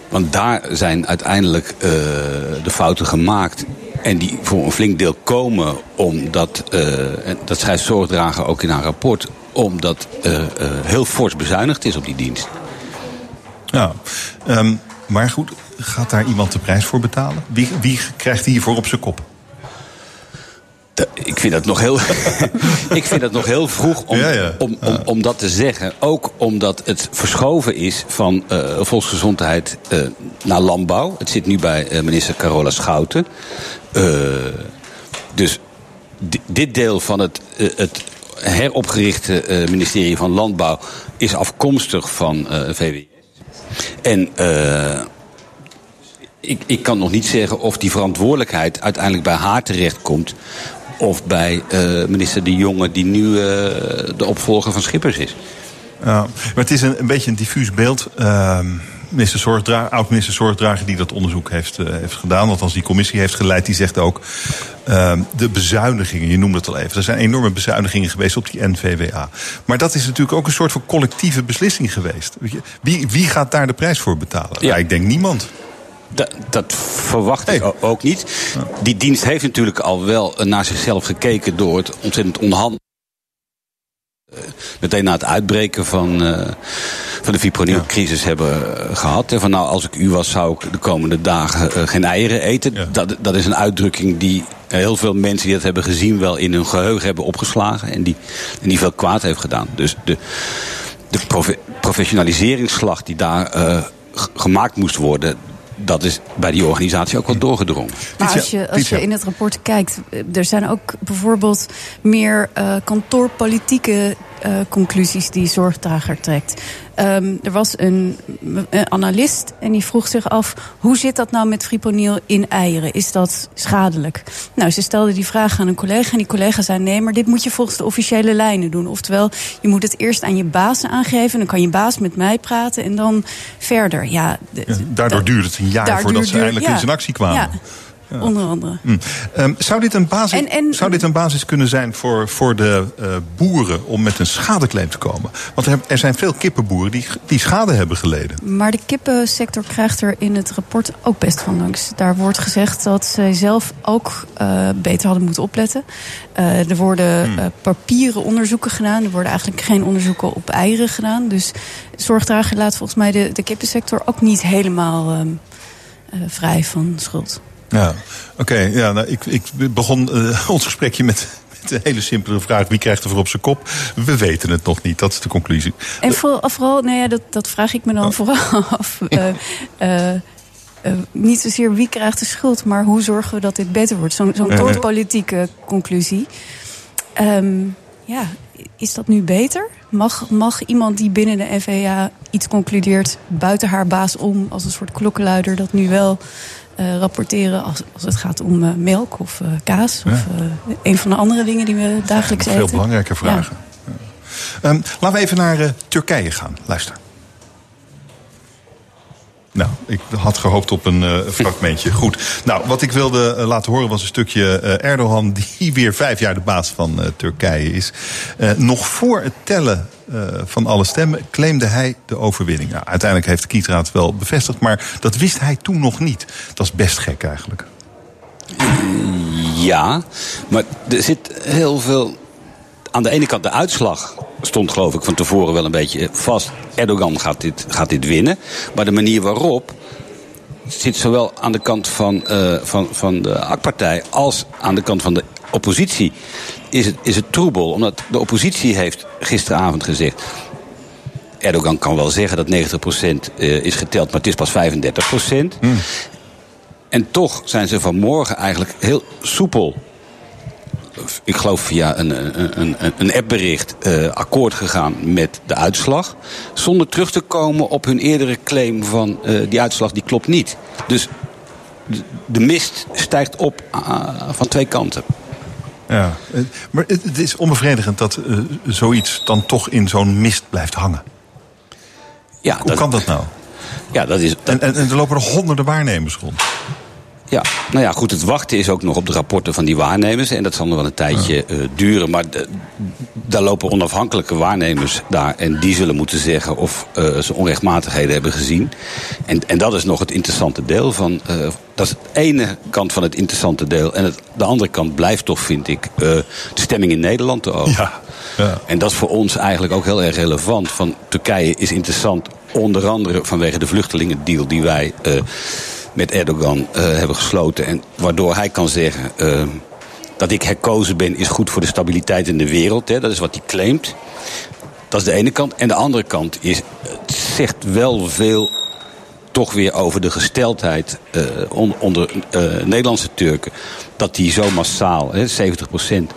Want daar zijn uiteindelijk de fouten gemaakt. En die voor een flink deel komen omdat, uh, dat schrijft Zorgdrager ook in haar rapport, omdat er uh, heel fors bezuinigd is op die dienst. Ja, um, maar goed, gaat daar iemand de prijs voor betalen? Wie, wie krijgt hiervoor op zijn kop? Ik vind dat nog heel, ik vind dat nog heel vroeg om, ja, ja. Om, om, om, dat te zeggen. Ook omdat het verschoven is van uh, volksgezondheid uh, naar landbouw. Het zit nu bij uh, minister Carola Schouten. Dus dit deel van het, het heropgerichte uh, ministerie van Landbouw is afkomstig van VWS. En ik, ik kan nog niet zeggen of die verantwoordelijkheid uiteindelijk bij haar terechtkomt. Of bij minister De Jonge, die nu de opvolger van Schippers is. Ja, maar het is een, een beetje een diffuus beeld. Ehm, minister Zorgdrager, oud-minister Zorgdrager die dat onderzoek heeft, uh, heeft gedaan, althans die commissie heeft geleid, die zegt ook uh, de bezuinigingen, je noemde het al even, er zijn enorme bezuinigingen geweest op die NVWA. Maar dat is natuurlijk ook een soort van collectieve beslissing geweest. Wie, wie gaat daar de prijs voor betalen? Ja, ja ik denk niemand. Dat, dat, verwacht ik ook niet. Die dienst heeft natuurlijk al wel naar zichzelf gekeken door het ontzettend onhandig meteen na het uitbreken van, uh, van de fipronilcrisis ja. hebben uh, gehad. En van nou, als ik u was, zou ik de komende dagen uh, geen eieren eten. Ja. Dat, dat is een uitdrukking die heel veel mensen die dat hebben gezien... wel in hun geheugen hebben opgeslagen. En die, en die veel kwaad heeft gedaan. Dus de, de profe professionaliseringsslag die daar gemaakt moest worden dat is bij die organisatie ook wel doorgedrongen. Maar als je, als je in het rapport kijkt, er zijn ook bijvoorbeeld meer uh, kantoorpolitieke conclusies die zorgdrager trekt. Um, er was een, een, analist en die vroeg zich af... hoe zit dat nou met fipronil in eieren? Is dat schadelijk? Nou, ze stelde die vraag aan een collega en die collega zei... nee, maar dit moet je volgens de officiële lijnen doen. Oftewel, je moet het eerst aan je baas aangeven... dan kan je baas met mij praten en dan verder. Ja, ja daardoor duurde het een jaar voordat ze eindelijk ja, in zijn actie kwamen. Ja. Ja. Onder andere. Mm. Um, zou, dit een basis, en, en, zou dit een basis kunnen zijn voor, voor de uh, boeren om met een schadeclaim te komen? Want er, er, zijn veel kippenboeren die, die schade hebben geleden. Maar de kippensector krijgt er in het rapport ook best van langs. Daar wordt gezegd dat zij zelf ook uh, beter hadden moeten opletten. Uh, er worden hmm. papieren onderzoeken gedaan. Er worden eigenlijk geen onderzoeken op eieren gedaan. Dus zorgdrager laat volgens mij de, de kippensector ook niet helemaal um, vrij van schuld. Ja, oké. Okay, ja, nou, ik, ik begon uh, ons gesprekje met, met een hele simpele vraag. Wie krijgt er voor op zijn kop? We weten het nog niet. Dat is de conclusie. En vooral, vooral nou ja, dat, dat vraag ik me dan oh. vooral af. Uh, uh, uh, niet zozeer wie krijgt de schuld, maar hoe zorgen we dat dit beter wordt? Zo'n zo'n ja, politieke conclusie. Um, ja, is dat nu beter? Mag, mag iemand die binnen de FVA iets concludeert buiten haar baas om, als een soort klokkenluider, dat nu wel uh, rapporteren als, als het gaat om uh, melk of uh, kaas. Ja. Of een van de andere dingen die we dagelijks eten. Veel belangrijke vragen. Ja. Um, laten we even naar Turkije gaan. Luister. Nou, ik had gehoopt op een uh, fragmentje. Goed. Nou, wat ik wilde uh, laten horen was een stukje uh, Erdogan... die weer vijf jaar de baas van Turkije is. nog voor het tellen van alle stemmen claimde hij de overwinning. Nou, uiteindelijk heeft de kiesraad wel bevestigd... maar dat wist hij toen nog niet. Dat is best gek eigenlijk. Ja, maar er zit heel veel... Aan de ene kant de uitslag stond geloof ik van tevoren wel een beetje vast. Erdogan gaat dit, gaat dit winnen. Maar de manier waarop zit zowel aan de kant van, uh, van, van de AK-partij als aan de kant van de oppositie is het, is het troebel. Omdat de oppositie heeft gisteravond gezegd... Erdogan kan wel zeggen dat 90% eh, is geteld, maar het is pas 35%. Mm. En toch zijn ze vanmorgen eigenlijk heel soepel ik geloof via een, een, een, een appbericht, uh, akkoord gegaan met de uitslag. Zonder terug te komen op hun eerdere claim van uh, die uitslag die klopt niet. Dus de, de mist stijgt op uh, van twee kanten. Ja, maar het, is onbevredigend dat zoiets dan toch in zo'n mist blijft hangen. Ja, Hoe dat, kan dat nou? Ja, dat is, dat... En, en, en er lopen er honderden waarnemers rond. Ja, nou ja, goed, het wachten is ook nog op de rapporten van die waarnemers. En dat zal nog wel een tijdje uh, duren. Maar daar lopen onafhankelijke waarnemers daar. En die zullen moeten zeggen of uh, ze onrechtmatigheden hebben gezien. En, en dat is nog het interessante deel van. Uh, dat is het ene kant van het interessante deel. En het, de andere kant blijft toch, vind ik, de stemming in Nederland te ogen. Ja, ja. En dat is voor ons eigenlijk ook heel erg relevant. Van Turkije is interessant, onder andere vanwege de vluchtelingendeal die wij met Erdogan uh, hebben gesloten. En waardoor hij kan zeggen uh, dat ik herkozen ben is goed voor de stabiliteit in de wereld. Hè. Dat is wat hij claimt. Dat is de ene kant. En de andere kant is, het zegt wel veel toch weer over de gesteldheid eh, on- onder eh, Nederlandse Turken. Dat die zo massaal, hè, 70%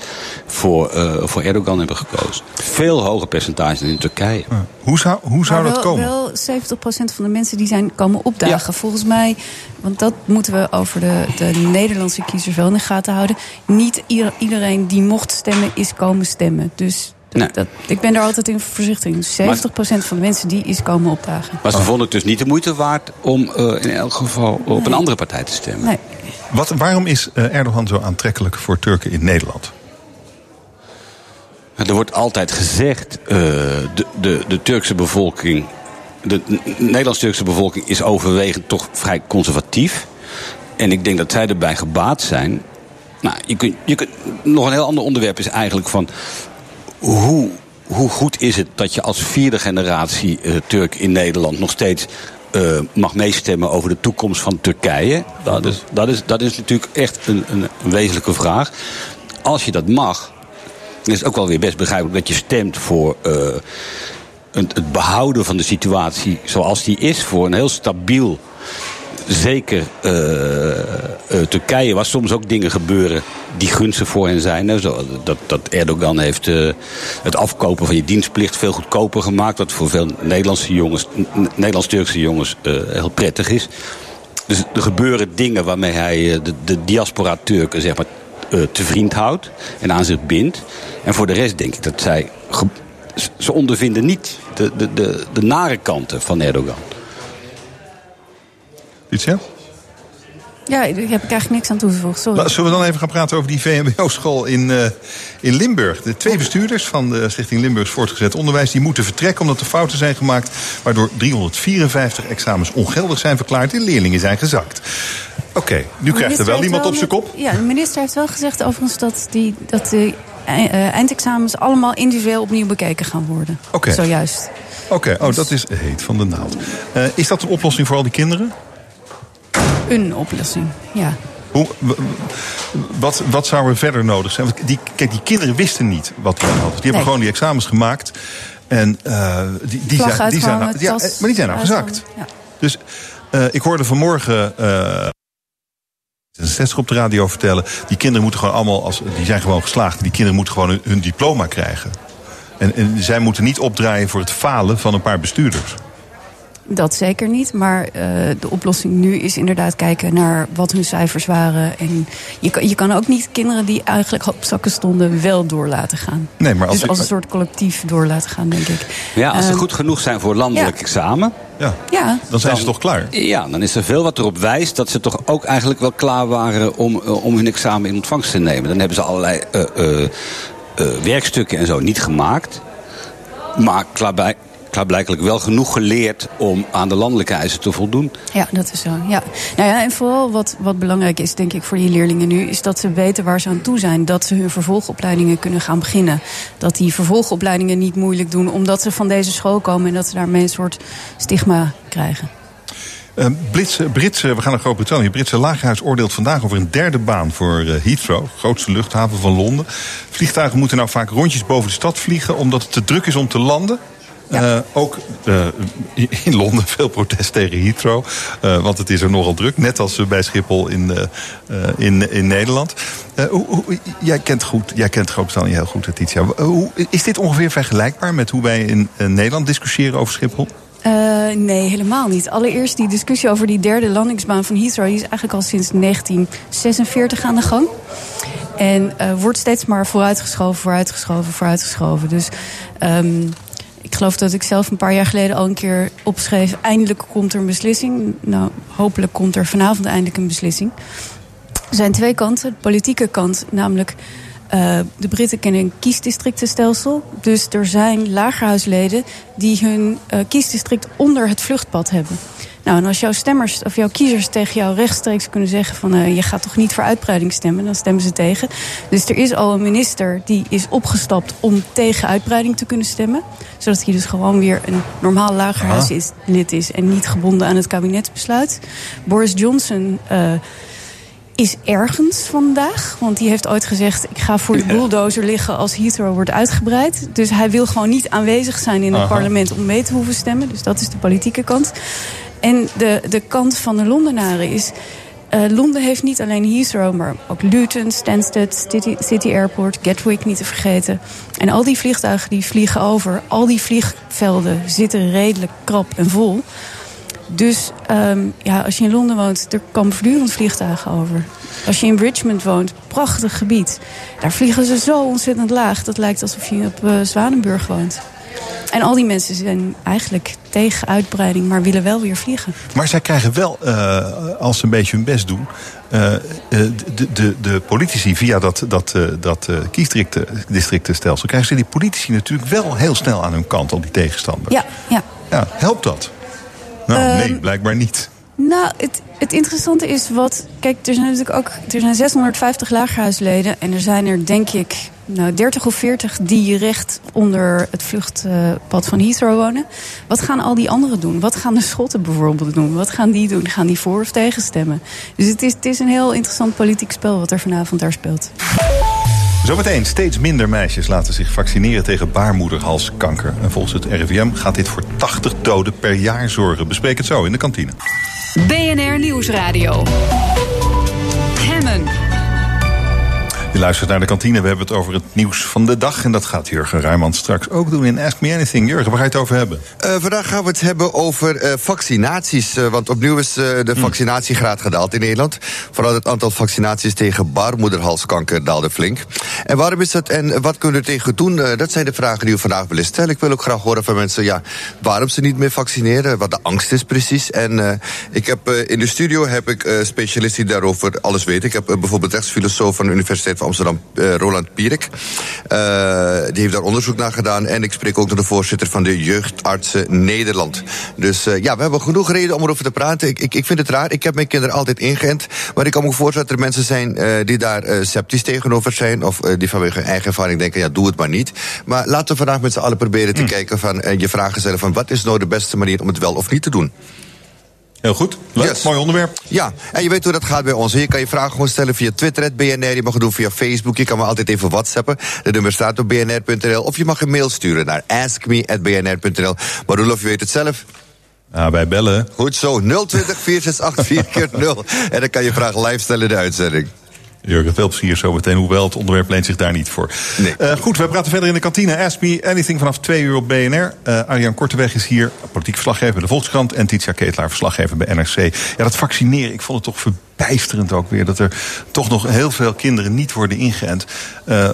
voor, eh, voor Erdogan hebben gekozen. Veel hoger percentage dan in Turkije. Hoe zou, hoe zou dat komen? wel 70% van de mensen die zijn komen opdagen. Volgens mij, want dat moeten we over de, de Nederlandse kiezers wel in de gaten houden. Niet ieder- iedereen die mocht stemmen, is komen stemmen. Dus Nee. dat- ik ben daar altijd in voorzichtig in. 70% van de mensen die is komen opdagen. Maar ze vonden het dus niet de moeite waard om eh, in elk geval op een andere partij te stemmen. Nee. Wat, waarom is eh, Erdogan zo aantrekkelijk voor Turken in Nederland? Er wordt altijd gezegd, eh, de, de, de Turkse bevolking, de Nederlands-Turkse bevolking is overwegend toch vrij conservatief. En ik denk dat zij erbij gebaat zijn. Nou, je kunt, je kunt, nog een heel ander onderwerp is eigenlijk van hoe, hoe goed is het dat je als vierde generatie eh, Turk in Nederland nog steeds eh, mag meestemmen over de toekomst van Turkije? Dat is, dat is, dat is natuurlijk echt een, een, wezenlijke vraag. Als je dat mag, is het ook wel weer best begrijpelijk dat je stemt voor eh, een- het behouden van de situatie zoals die is. Voor een heel stabiel, zeker eh, eh, Turkije, waar soms ook dingen gebeuren die gunstig voor hen zijn. Hè. Zo, dat, dat Erdogan heeft eh, het afkopen van je dienstplicht veel goedkoper gemaakt. Wat voor veel Nederlandse jongens, Nederlands-Turkse jongens heel prettig is. Dus er gebeuren dingen waarmee hij de, de diaspora Turken zeg maar, te vriend houdt en aan zich bindt. En voor de rest denk ik dat zij. ze ondervinden niet de, de, de, de nare kanten van Erdogan. Iets, ja? Ja, daar heb ik eigenlijk niks aan toe te voegen. Sorry. Nou, Zullen we dan even gaan praten over die VMBO-school in, eh, in Limburg? De twee bestuurders van de Stichting Limburgs Voortgezet Onderwijs... die moeten vertrekken omdat er fouten zijn gemaakt... waardoor 354 examens ongeldig zijn verklaard... en leerlingen zijn gezakt. Oké, nu krijgt er wel iemand op zijn kop. Ja, de minister heeft wel gezegd overigens dat, die, dat de ei- eh, eindexamens allemaal individueel opnieuw bekeken gaan worden. Oké. Zojuist. Oké, oh, dat is heet van de naald. Eh, is dat een oplossing voor al die kinderen? Een oplossing, ja. Hoe, wat, wat zou er verder nodig zijn? Want die, kijk, die kinderen wisten niet wat er aan had. Die hebben Nee. gewoon die examens gemaakt. En eh, die, die, zijn, die zijn nou, ja, tas maar die zijn nou gezakt. uitgehangen, Dus eh, ik hoorde vanmorgen eh 60 op de radio vertellen. Die kinderen moeten gewoon allemaal, als, die zijn gewoon geslaagd. Die kinderen moeten gewoon hun, hun diploma krijgen. En, en zij moeten niet opdraaien voor het falen van een paar bestuurders. Dat zeker niet, maar eh, de oplossing nu is inderdaad kijken naar wat hun cijfers waren. En je kan, je kan ook niet kinderen die eigenlijk op zakken stonden wel door laten gaan. Nee, maar als dus als een soort collectief door laten gaan, denk ik. Ja, als ze Ehm, goed genoeg zijn voor landelijk ja. examen. Ja, Ja, dan zijn ze toch klaar? Ja, dan is er veel wat erop wijst dat ze toch ook eigenlijk wel klaar waren om, eh, om hun examen in ontvangst te nemen. Dan hebben ze allerlei eh, eh, eh, werkstukken en zo niet gemaakt. Maar klaarbij, klaarblijkelijk wel genoeg geleerd om aan de landelijke eisen te voldoen. Ja, dat is zo. Ja. Nou ja, en vooral wat, wat belangrijk is, denk ik, voor die leerlingen nu, is dat ze weten waar ze aan toe zijn. Dat ze hun vervolgopleidingen kunnen gaan beginnen. Dat die vervolgopleidingen niet moeilijk doen, omdat ze van deze school komen en dat ze daarmee een soort stigma krijgen. Eh, Britse, Britse, we gaan naar Groot-Brittannië. Het Britse lagerhuis oordeelt vandaag over een derde baan voor eh, Heathrow, grootste luchthaven van Londen. Vliegtuigen moeten nou vaak rondjes boven de stad vliegen omdat het te druk is om te landen. Eh, ook eh, in Londen veel protest tegen Heathrow. eh, want het is er nogal druk. Net als bij Schiphol in, in, in Nederland. Hoe, hoe- jij kent, goed, jij kent Groot-Brittannië heel goed, Titia. Hoe, is dit ongeveer vergelijkbaar met hoe wij in Nederland discussiëren over Schiphol? Nee, helemaal niet. Allereerst die discussie over die derde landingsbaan van Heathrow... die is eigenlijk al sinds 1946 aan de gang. En wordt steeds maar vooruitgeschoven, vooruitgeschoven, vooruitgeschoven. Dus ehm, ik geloof dat ik zelf een paar jaar geleden al een keer opschreef... eindelijk komt er een beslissing. Nou, hopelijk komt er vanavond eindelijk een beslissing. Er zijn twee kanten. De politieke kant, namelijk... eh, de Britten kennen een kiesdistrictenstelsel. Dus er zijn lagerhuisleden die hun eh, kiesdistrict onder het vluchtpad hebben. Nou, en als jouw stemmers of jouw kiezers tegen jou rechtstreeks kunnen zeggen van eh, je gaat toch niet voor uitbreiding stemmen, dan stemmen ze tegen. Dus er is al een minister die is opgestapt om tegen uitbreiding te kunnen stemmen. Zodat hij dus gewoon weer een normaal lagerhuis is, lid is en niet gebonden aan het kabinetsbesluit. Boris Johnson. eh, is ergens vandaag. Want die heeft ooit gezegd: ik ga voor de bulldozer liggen als Heathrow wordt uitgebreid. Dus hij wil gewoon niet aanwezig zijn in het Aha. parlement om mee te hoeven stemmen. Dus dat is de politieke kant. En de, de kant van de Londenaren is. Uh, Londen heeft niet alleen Heathrow, maar ook Luton, Stansted, City, City, Airport, Gatwick niet te vergeten. En al die vliegtuigen die vliegen over, al die vliegvelden zitten redelijk krap en vol. Dus um, ja, als je in Londen woont, er komen voortdurend vliegtuigen over. Als je in Richmond woont, prachtig gebied. Daar vliegen ze zo ontzettend laag. Dat lijkt alsof je op uh, Zwanenburg woont. En al die mensen zijn eigenlijk tegen uitbreiding, maar willen wel weer vliegen. Maar zij krijgen wel, uh, als ze een beetje hun best doen... Uh, de, de, de, politici via dat, dat, uh, dat kiesdistrictenstelsel... krijgen ze die politici natuurlijk wel heel snel aan hun kant, al die tegenstander. Ja, ja. ja helpt dat? Nou, nee, blijkbaar niet. Nou, het, het interessante is wat. Kijk, er zijn natuurlijk ook. Er zijn 650 lagerhuisleden. En er zijn er, denk ik, nou, 30 of 40 die recht onder het vluchtpad van Heathrow wonen. Wat gaan al die anderen doen? Wat gaan de Schotten bijvoorbeeld doen? Wat gaan die doen? Gaan die voor of tegen stemmen? Dus het is, het is een heel interessant politiek spel wat er vanavond daar speelt. Zometeen steeds minder meisjes laten zich vaccineren tegen baarmoederhalskanker. En volgens het RIVM gaat dit voor 80 doden per jaar zorgen. Bespreek het zo in de kantine. BNR Nieuwsradio. Je luistert naar de kantine. We hebben het over het nieuws van de dag. En dat gaat Jurgen Ruijmans straks ook doen in Ask Me Anything. Jurgen, waar ga je het over hebben? Uh, vandaag gaan we het hebben over uh, vaccinaties. Uh, want opnieuw is de mm. vaccinatiegraad gedaald in Nederland. Vooral het aantal vaccinaties tegen baarmoederhalskanker daalde flink. En waarom is dat en wat kunnen we er tegen doen? dat zijn de vragen die we vandaag willen stellen. Ik wil ook graag horen van mensen ja, waarom ze niet meer vaccineren. Wat de angst is precies. En ik heb, in de studio heb ik specialisten die daarover alles weten. Ik heb bijvoorbeeld rechtsfilosoof van de Universiteit van Amsterdam, uh, Roland Pierik. Uh, die heeft daar onderzoek naar gedaan. En ik spreek ook naar de voorzitter van de Jeugdartsen Nederland. Dus uh, ja, we hebben genoeg reden om erover te praten. Ik, ik, ik, vind het raar. Ik heb mijn kinderen altijd ingeënt. Maar ik kan me voorstellen dat er mensen zijn die daar sceptisch tegenover zijn. Of die vanwege hun eigen ervaring denken, ja, doe het maar niet. Maar laten we vandaag met z'n allen proberen te mm. kijken van... je vragen stellen van wat is nou de beste manier om het wel of niet te doen. Heel goed. Leuk. Mooi onderwerp. Ja, en je weet hoe dat gaat bij ons. Je kan je vragen gewoon stellen via Twitter, het BNR. Je mag het doen via Facebook. Je kan me altijd even whatsappen. De nummer staat op bnr.nl. Of je mag een mail sturen naar askme.bnr.nl. Maar Roelof, je weet het zelf. Ja, wij bellen. Goed zo. 020 468 0 En dan kan je vraag live stellen in de uitzending. Jurgen, veel plezier zometeen, hoewel het onderwerp leent zich daar niet voor. Nee. Uh, goed, we praten verder in de kantine. Ask Me Anything vanaf twee uur op BNR. Uh, eh, Arjan Korteweg is hier, politiek verslaggever bij de Volkskrant... en Titia Ketelaar, verslaggever bij NRC. Ja, dat vaccineren, ik vond het toch verbijsterend ook weer... dat er toch nog heel veel kinderen niet worden ingeënt... Uh,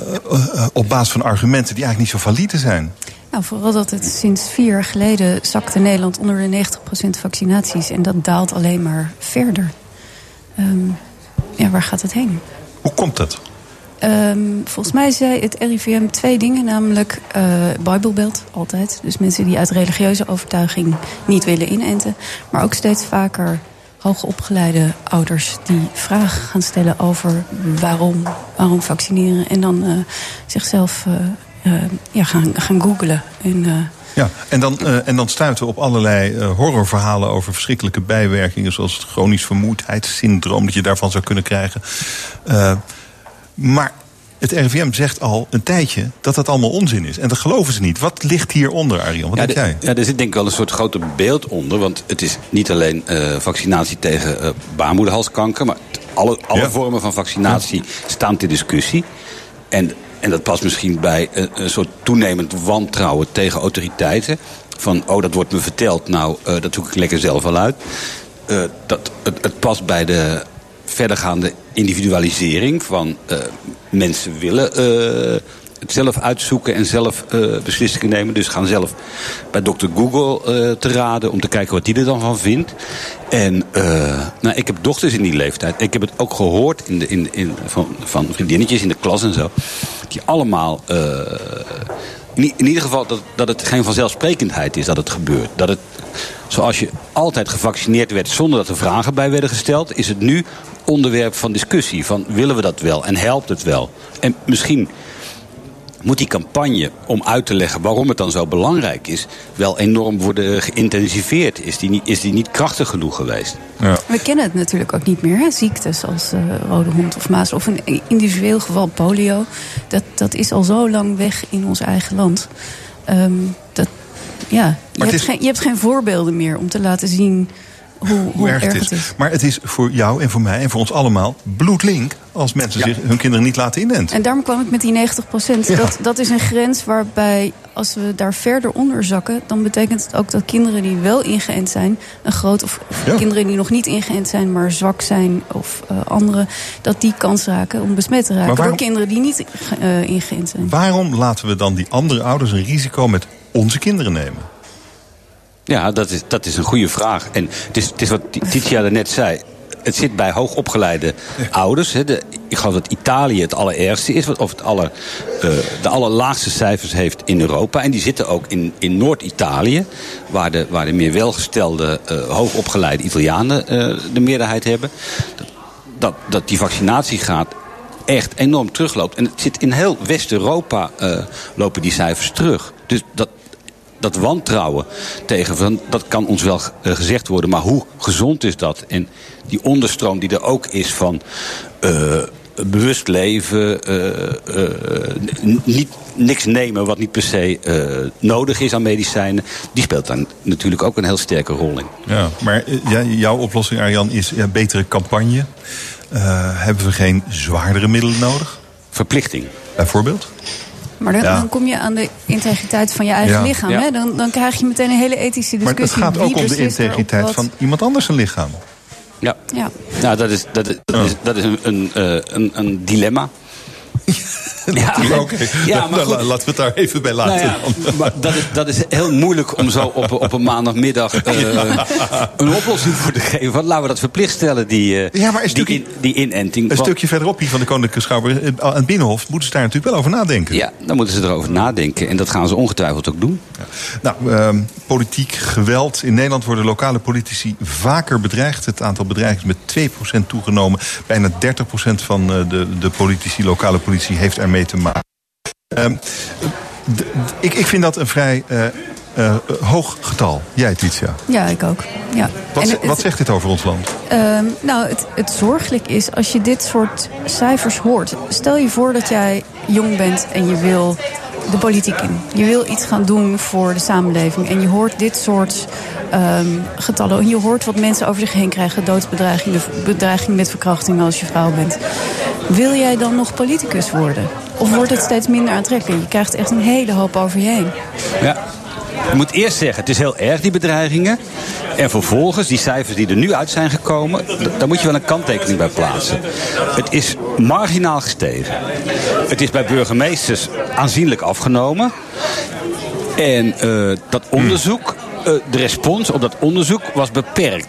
op basis van argumenten die eigenlijk niet zo valide zijn. Nou, vooral dat het sinds vier jaar geleden zakte Nederland onder de 90% vaccinaties. En dat daalt alleen maar verder. Um, ja, waar gaat het heen? Hoe komt dat? Um, volgens mij zei het RIVM twee dingen, namelijk uh, Bijbelbelt, altijd. Dus mensen die uit religieuze overtuiging niet willen inenten. Maar ook steeds vaker hoogopgeleide ouders die vragen gaan stellen over waarom, waarom vaccineren. En dan uh, zichzelf uh, ja, gaan, gaan googlen. En, ja, en dan, uh, en dan stuiten we op allerlei uh, horrorverhalen over verschrikkelijke bijwerkingen, zoals het chronisch vermoeidheidssyndroom, dat je daarvan zou kunnen krijgen. Uh, maar het RIVM zegt al een tijdje dat dat allemaal onzin is. En dat geloven ze niet. Wat ligt hieronder, Arjan? Wat ja, denk jij? Ja, er zit denk ik wel een soort grote beeld onder. Want het is niet alleen uh, vaccinatie tegen uh, baarmoederhalskanker... maar alle, alle ja. vormen van vaccinatie ja. staan ter discussie. En en dat past misschien bij een, soort toenemend wantrouwen tegen autoriteiten. Van, oh, dat wordt me verteld, nou, uh, dat zoek ik lekker zelf wel uit. Uh, dat, het, het past bij de verdergaande individualisering van uh, mensen willen zelf uitzoeken en zelf uh, beslissingen nemen. Dus gaan zelf bij dokter Google uh, te raden om te kijken wat die er dan van vindt. En uh, nou, ik heb dochters in die leeftijd. Ik heb het ook gehoord in de, in, in, van, van vriendinnetjes in de klas en zo. Die allemaal in, in, ieder geval dat, dat het geen vanzelfsprekendheid is dat het gebeurt. Dat het, zoals je altijd gevaccineerd werd zonder dat er vragen bij werden gesteld... is het nu onderwerp van discussie. Van willen we dat wel en helpt het wel? En misschien moet die campagne om uit te leggen waarom het dan zo belangrijk is, wel enorm worden geïntensiveerd. Is die niet, is die niet krachtig genoeg geweest? Ja. We kennen het natuurlijk ook niet meer. Hè? Ziektes als uh, rode hond of maas of een individueel geval polio. Dat, dat is al zo lang weg in ons eigen land. Um, dat, Ja, je hebt, geen, je hebt geen voorbeelden meer om te laten zien hoe, hoe, erg, het is. Maar het is voor jou en voor mij en voor ons allemaal bloedlink als mensen zich hun kinderen niet laten inenten. En daarom kwam ik met die 90 procent. Dat, dat is een grens waarbij, als we daar verder onder zakken... dan betekent het ook dat kinderen die wel ingeënt zijn... een groot, of, kinderen die nog niet ingeënt zijn, maar zwak zijn... of uh, andere, dat die kans raken om besmet te raken... Waarom, door kinderen die niet uh, ingeënt zijn. Waarom laten we dan die andere ouders een risico met onze kinderen nemen? Ja, dat is, dat is een goede vraag. En het is, het is wat Titia net zei. Het zit bij hoogopgeleide ouders. Hè. De, ik geloof dat Italië het allerergste is. Of het aller, uh, de allerlaagste cijfers heeft in Europa. En die zitten ook in, in Noord-Italië. Waar de, waar de meer welgestelde, uh, hoogopgeleide Italianen uh, de meerderheid hebben. Dat, dat, dat die vaccinatiegraad echt enorm terugloopt. En het zit in heel West-Europa lopen die cijfers terug. Dus dat, dat wantrouwen tegen, van, dat kan ons wel gezegd worden, maar hoe gezond is dat? En die onderstroom die er ook is van uh, bewust leven, uh, uh, niet, niks nemen wat niet per se nodig is aan medicijnen, die speelt dan natuurlijk ook een heel sterke rol in. Ja, maar ja, jouw oplossing, Arjan, is ja, betere campagne. hebben we geen zwaardere middelen nodig? Verplichting. Bijvoorbeeld? Maar dan, ja. dan, kom je aan de integriteit van je eigen ja. lichaam. Ja. Hè? Dan, dan krijg je meteen een hele ethische discussie. Maar het gaat ook om de integriteit van iemand anders zijn lichaam. Ja, ja. Nou, dat is, dat is, dat is, dat is een, een, een, een dilemma. Ja, okay. ja maar goed. laten we het daar even bij laten. Nou ja, maar dat, is, dat is heel moeilijk om zo op, op een maandagmiddag uh, een oplossing voor te geven. Want laten we dat verplicht stellen, die, uh, ja, maar een stukje, die, in, die inenting. Een stukje verderop hier van de Koninklijke Schouwburg, aan het Binnenhof, moeten ze daar natuurlijk wel over nadenken. Ja, dan moeten ze erover nadenken. En dat gaan ze ongetwijfeld ook doen. Ja. Nou, uh, politiek, geweld. In Nederland worden lokale politici vaker bedreigd. Het aantal bedreigingen is met 2% toegenomen. Bijna 30% van de, de politici, lokale politici, heeft er mee te maken. Uh, ik, ik vind dat een vrij uh, uh, hoog getal. Jij, Titia? Ja, ik ook. Ja. Wat, het, wat zegt dit over ons land? Uh, nou, het, het zorgelijk is als je dit soort cijfers hoort. Stel je voor dat jij jong bent en je wil de politiek in. Je wil iets gaan doen voor de samenleving. En je hoort dit soort um, getallen. Je hoort wat mensen over zich heen krijgen. Doodsbedreigingen, bedreiging met verkrachting als je vrouw bent. Wil jij dan nog politicus worden? Of wordt het steeds minder aantrekkelijk? Je krijgt echt een hele hoop over je heen. Ja. Je moet eerst zeggen, het is heel erg, die bedreigingen. En vervolgens, die cijfers die er nu uit zijn gekomen... daar moet je wel een kanttekening bij plaatsen. Het is marginaal gestegen. Het is bij burgemeesters aanzienlijk afgenomen. En uh, dat onderzoek de respons op dat onderzoek was beperkt. 30%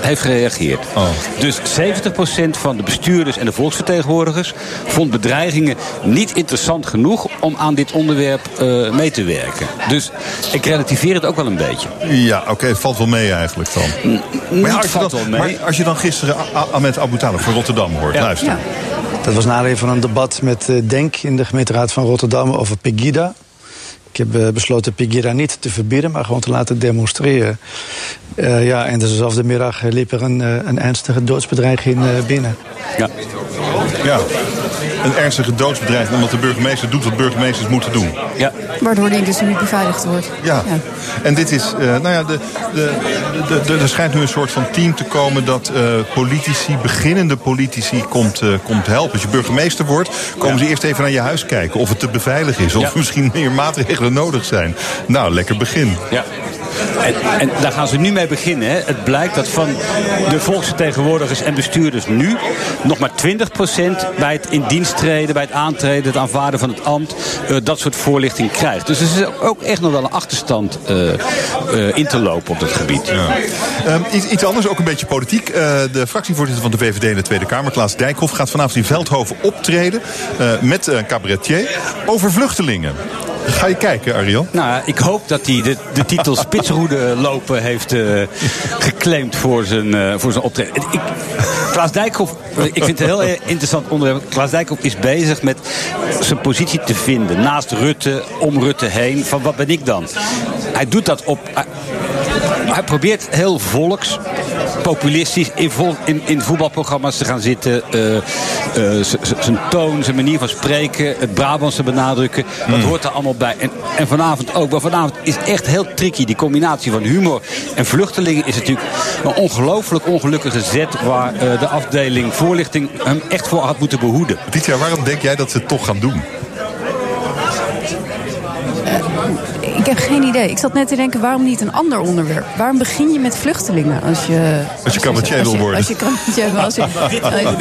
heeft gereageerd. Oh. Dus 70% van de bestuurders en de volksvertegenwoordigers vond bedreigingen niet interessant genoeg om aan dit onderwerp uh, mee te werken. Dus ik relativeer het ook wel een beetje. Ja, oké, okay, het valt wel mee eigenlijk dan. N maar, ja, als je dan, maar als je dan gisteren Ahmed Abu Talib van Rotterdam hoort, ja. luister. Ja. Dat was na van een debat met uh, Denk in de gemeenteraad van Rotterdam over Pegida. Ik heb uh, besloten Pegida niet te verbieden, maar gewoon te laten demonstreren. Uh, ja, en dezelfde middag liep er een, een ernstige doodsbedreiging binnen. Ja. Ja, een ernstige doodsbedreiging omdat de burgemeester doet wat burgemeesters moeten doen. Ja. Waardoor die dus niet beveiligd wordt. Ja. ja. En dit is, uh, nou ja, de, de, de, de, er schijnt nu een soort van team te komen dat uh, politici, beginnende politici, komt, uh, komt helpen. Als je burgemeester wordt, komen ja. ze eerst even naar je huis kijken of het te beveiligen is. Of ja. misschien meer maatregelen nodig zijn. Nou, lekker begin. Ja. En, en, daar gaan ze nu mee beginnen. Hè. Het blijkt dat van de volksvertegenwoordigers en bestuurders nu nog maar 20% bij het in dienst treden, bij het aantreden, het aanvaarden van het ambt, uh, dat soort voorlichting krijgt. Dus er is ook echt nog wel een achterstand uh, uh, in te lopen op dat gebied. Ja. Iets, iets, anders, ook een beetje politiek. de fractievoorzitter van de VVD in de Tweede Kamer, Klaas Dijkhoff, gaat vanavond in Veldhoven optreden met een cabaretier over vluchtelingen. Ga je kijken, Ariel? Nou, ik hoop dat hij de, de titel Spitsroede lopen heeft uh, geclaimd voor zijn, uh, voor zijn optreden. Ik, Klaas Dijkhoff, ik vind het een heel interessant onderwerp. Klaas Dijkhoff is bezig met zijn positie te vinden. Naast Rutte, om Rutte heen. Van wat ben ik dan? Hij doet dat op hij probeert heel volks, populistisch in, vol, in, in voetbalprogramma's te gaan zitten. Uh, uh, zijn toon, zijn manier van spreken, het Brabantse benadrukken. Dat Hmm. hoort er allemaal bij. En, en vanavond ook. Maar vanavond is echt heel tricky. Die combinatie van humor en vluchtelingen is natuurlijk een ongelooflijk ongelukkige zet. Waar uh, de afdeling voorlichting hem echt voor had moeten behoeden. Dit waarom denk jij dat ze het toch gaan doen? Ik heb geen idee. Ik zat net te denken, waarom niet een ander onderwerp? Waarom begin je met vluchtelingen als je... Als je cabaretier wil worden. Als je cabaretier wil als je, Dit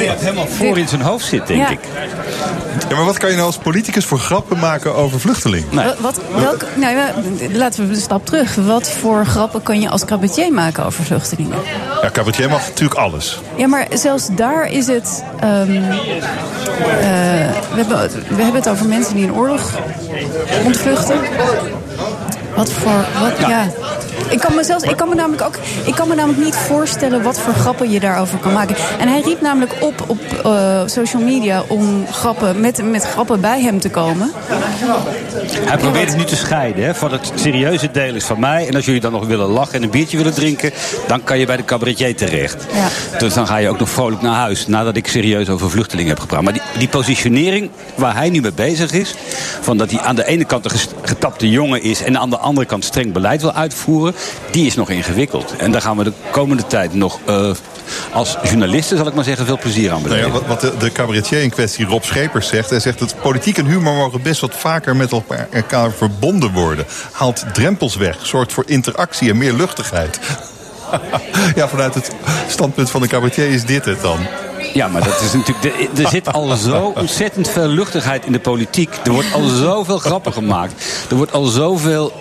wat helemaal voor in zijn hoofd zit, denk Ja. ik. Ja, maar wat kan je nou als politicus voor grappen maken over vluchtelingen? Wat, wat, welk, nou, laten we een stap terug. Wat voor grappen kan je als cabaretier maken over vluchtelingen? Ja, cabaretier mag natuurlijk alles. Ja, maar zelfs daar is het. ehm, eh, we, hebben, we hebben het over mensen die in oorlog ontvluchten. Wat voor. Wat, ja. Ik kan, me zelfs, ik, kan me namelijk ook, ik kan me namelijk niet voorstellen wat voor grappen je daarover kan maken. En hij riep namelijk op op eh, social media om grappen, met, met grappen bij hem te komen. Hij probeert het nu te scheiden. Hè, van het serieuze deel is van mij. En als jullie dan nog willen lachen en een biertje willen drinken... dan kan je bij de cabaretier terecht. Ja. Dus dan ga je ook nog vrolijk naar huis. Nadat ik serieus over vluchtelingen heb gepraat. Maar die, die positionering waar hij nu mee bezig is... van dat hij aan de ene kant een getapte jongen is... en aan de andere kant streng beleid wil uitvoeren... die is nog ingewikkeld. En daar gaan we de komende tijd nog... eh, als journalisten, zal ik maar zeggen, veel plezier aan Nou beleven. ja, wat, de, de cabaretier in kwestie, Rob Schepers, zegt... hij zegt dat politiek en humor mogen best wat vaker met elkaar verbonden worden. Haalt drempels weg, zorgt voor interactie en meer luchtigheid. ja, vanuit het standpunt van de cabaretier is dit het dan. Ja, maar dat is natuurlijk. Er zit al zo ontzettend veel luchtigheid in de politiek. Er wordt al zoveel grappen gemaakt. Er wordt al zoveel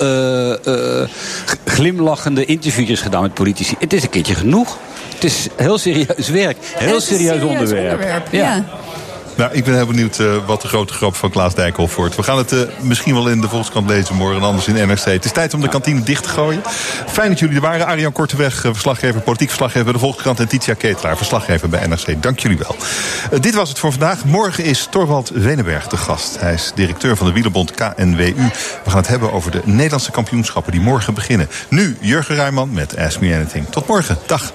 g- glimlachende interviewjes gedaan met politici. Het is een keertje genoeg. Het is heel serieus werk. Heel serieus, serieus onderwerp. ja. Nou, ik ben heel benieuwd eh, wat de grote grap van Klaas Dijkhoff wordt. We gaan het eh, misschien wel in de Volkskrant lezen morgen en anders in NRC. Het is tijd om de kantine dicht te gooien. Fijn dat jullie er waren. Arjan Korteweg, eh, verslaggever, politiek verslaggever bij de Volkskrant... en Titia Ketelaar, verslaggever bij NRC. Dank jullie wel. Dit was het voor vandaag. Morgen is Torvald Wenenberg de gast. Hij is directeur van de wielerbond KNWU. We gaan het hebben over de Nederlandse kampioenschappen die morgen beginnen. Nu Jurgen Rijman met Ask Me Anything. Tot morgen. Dag.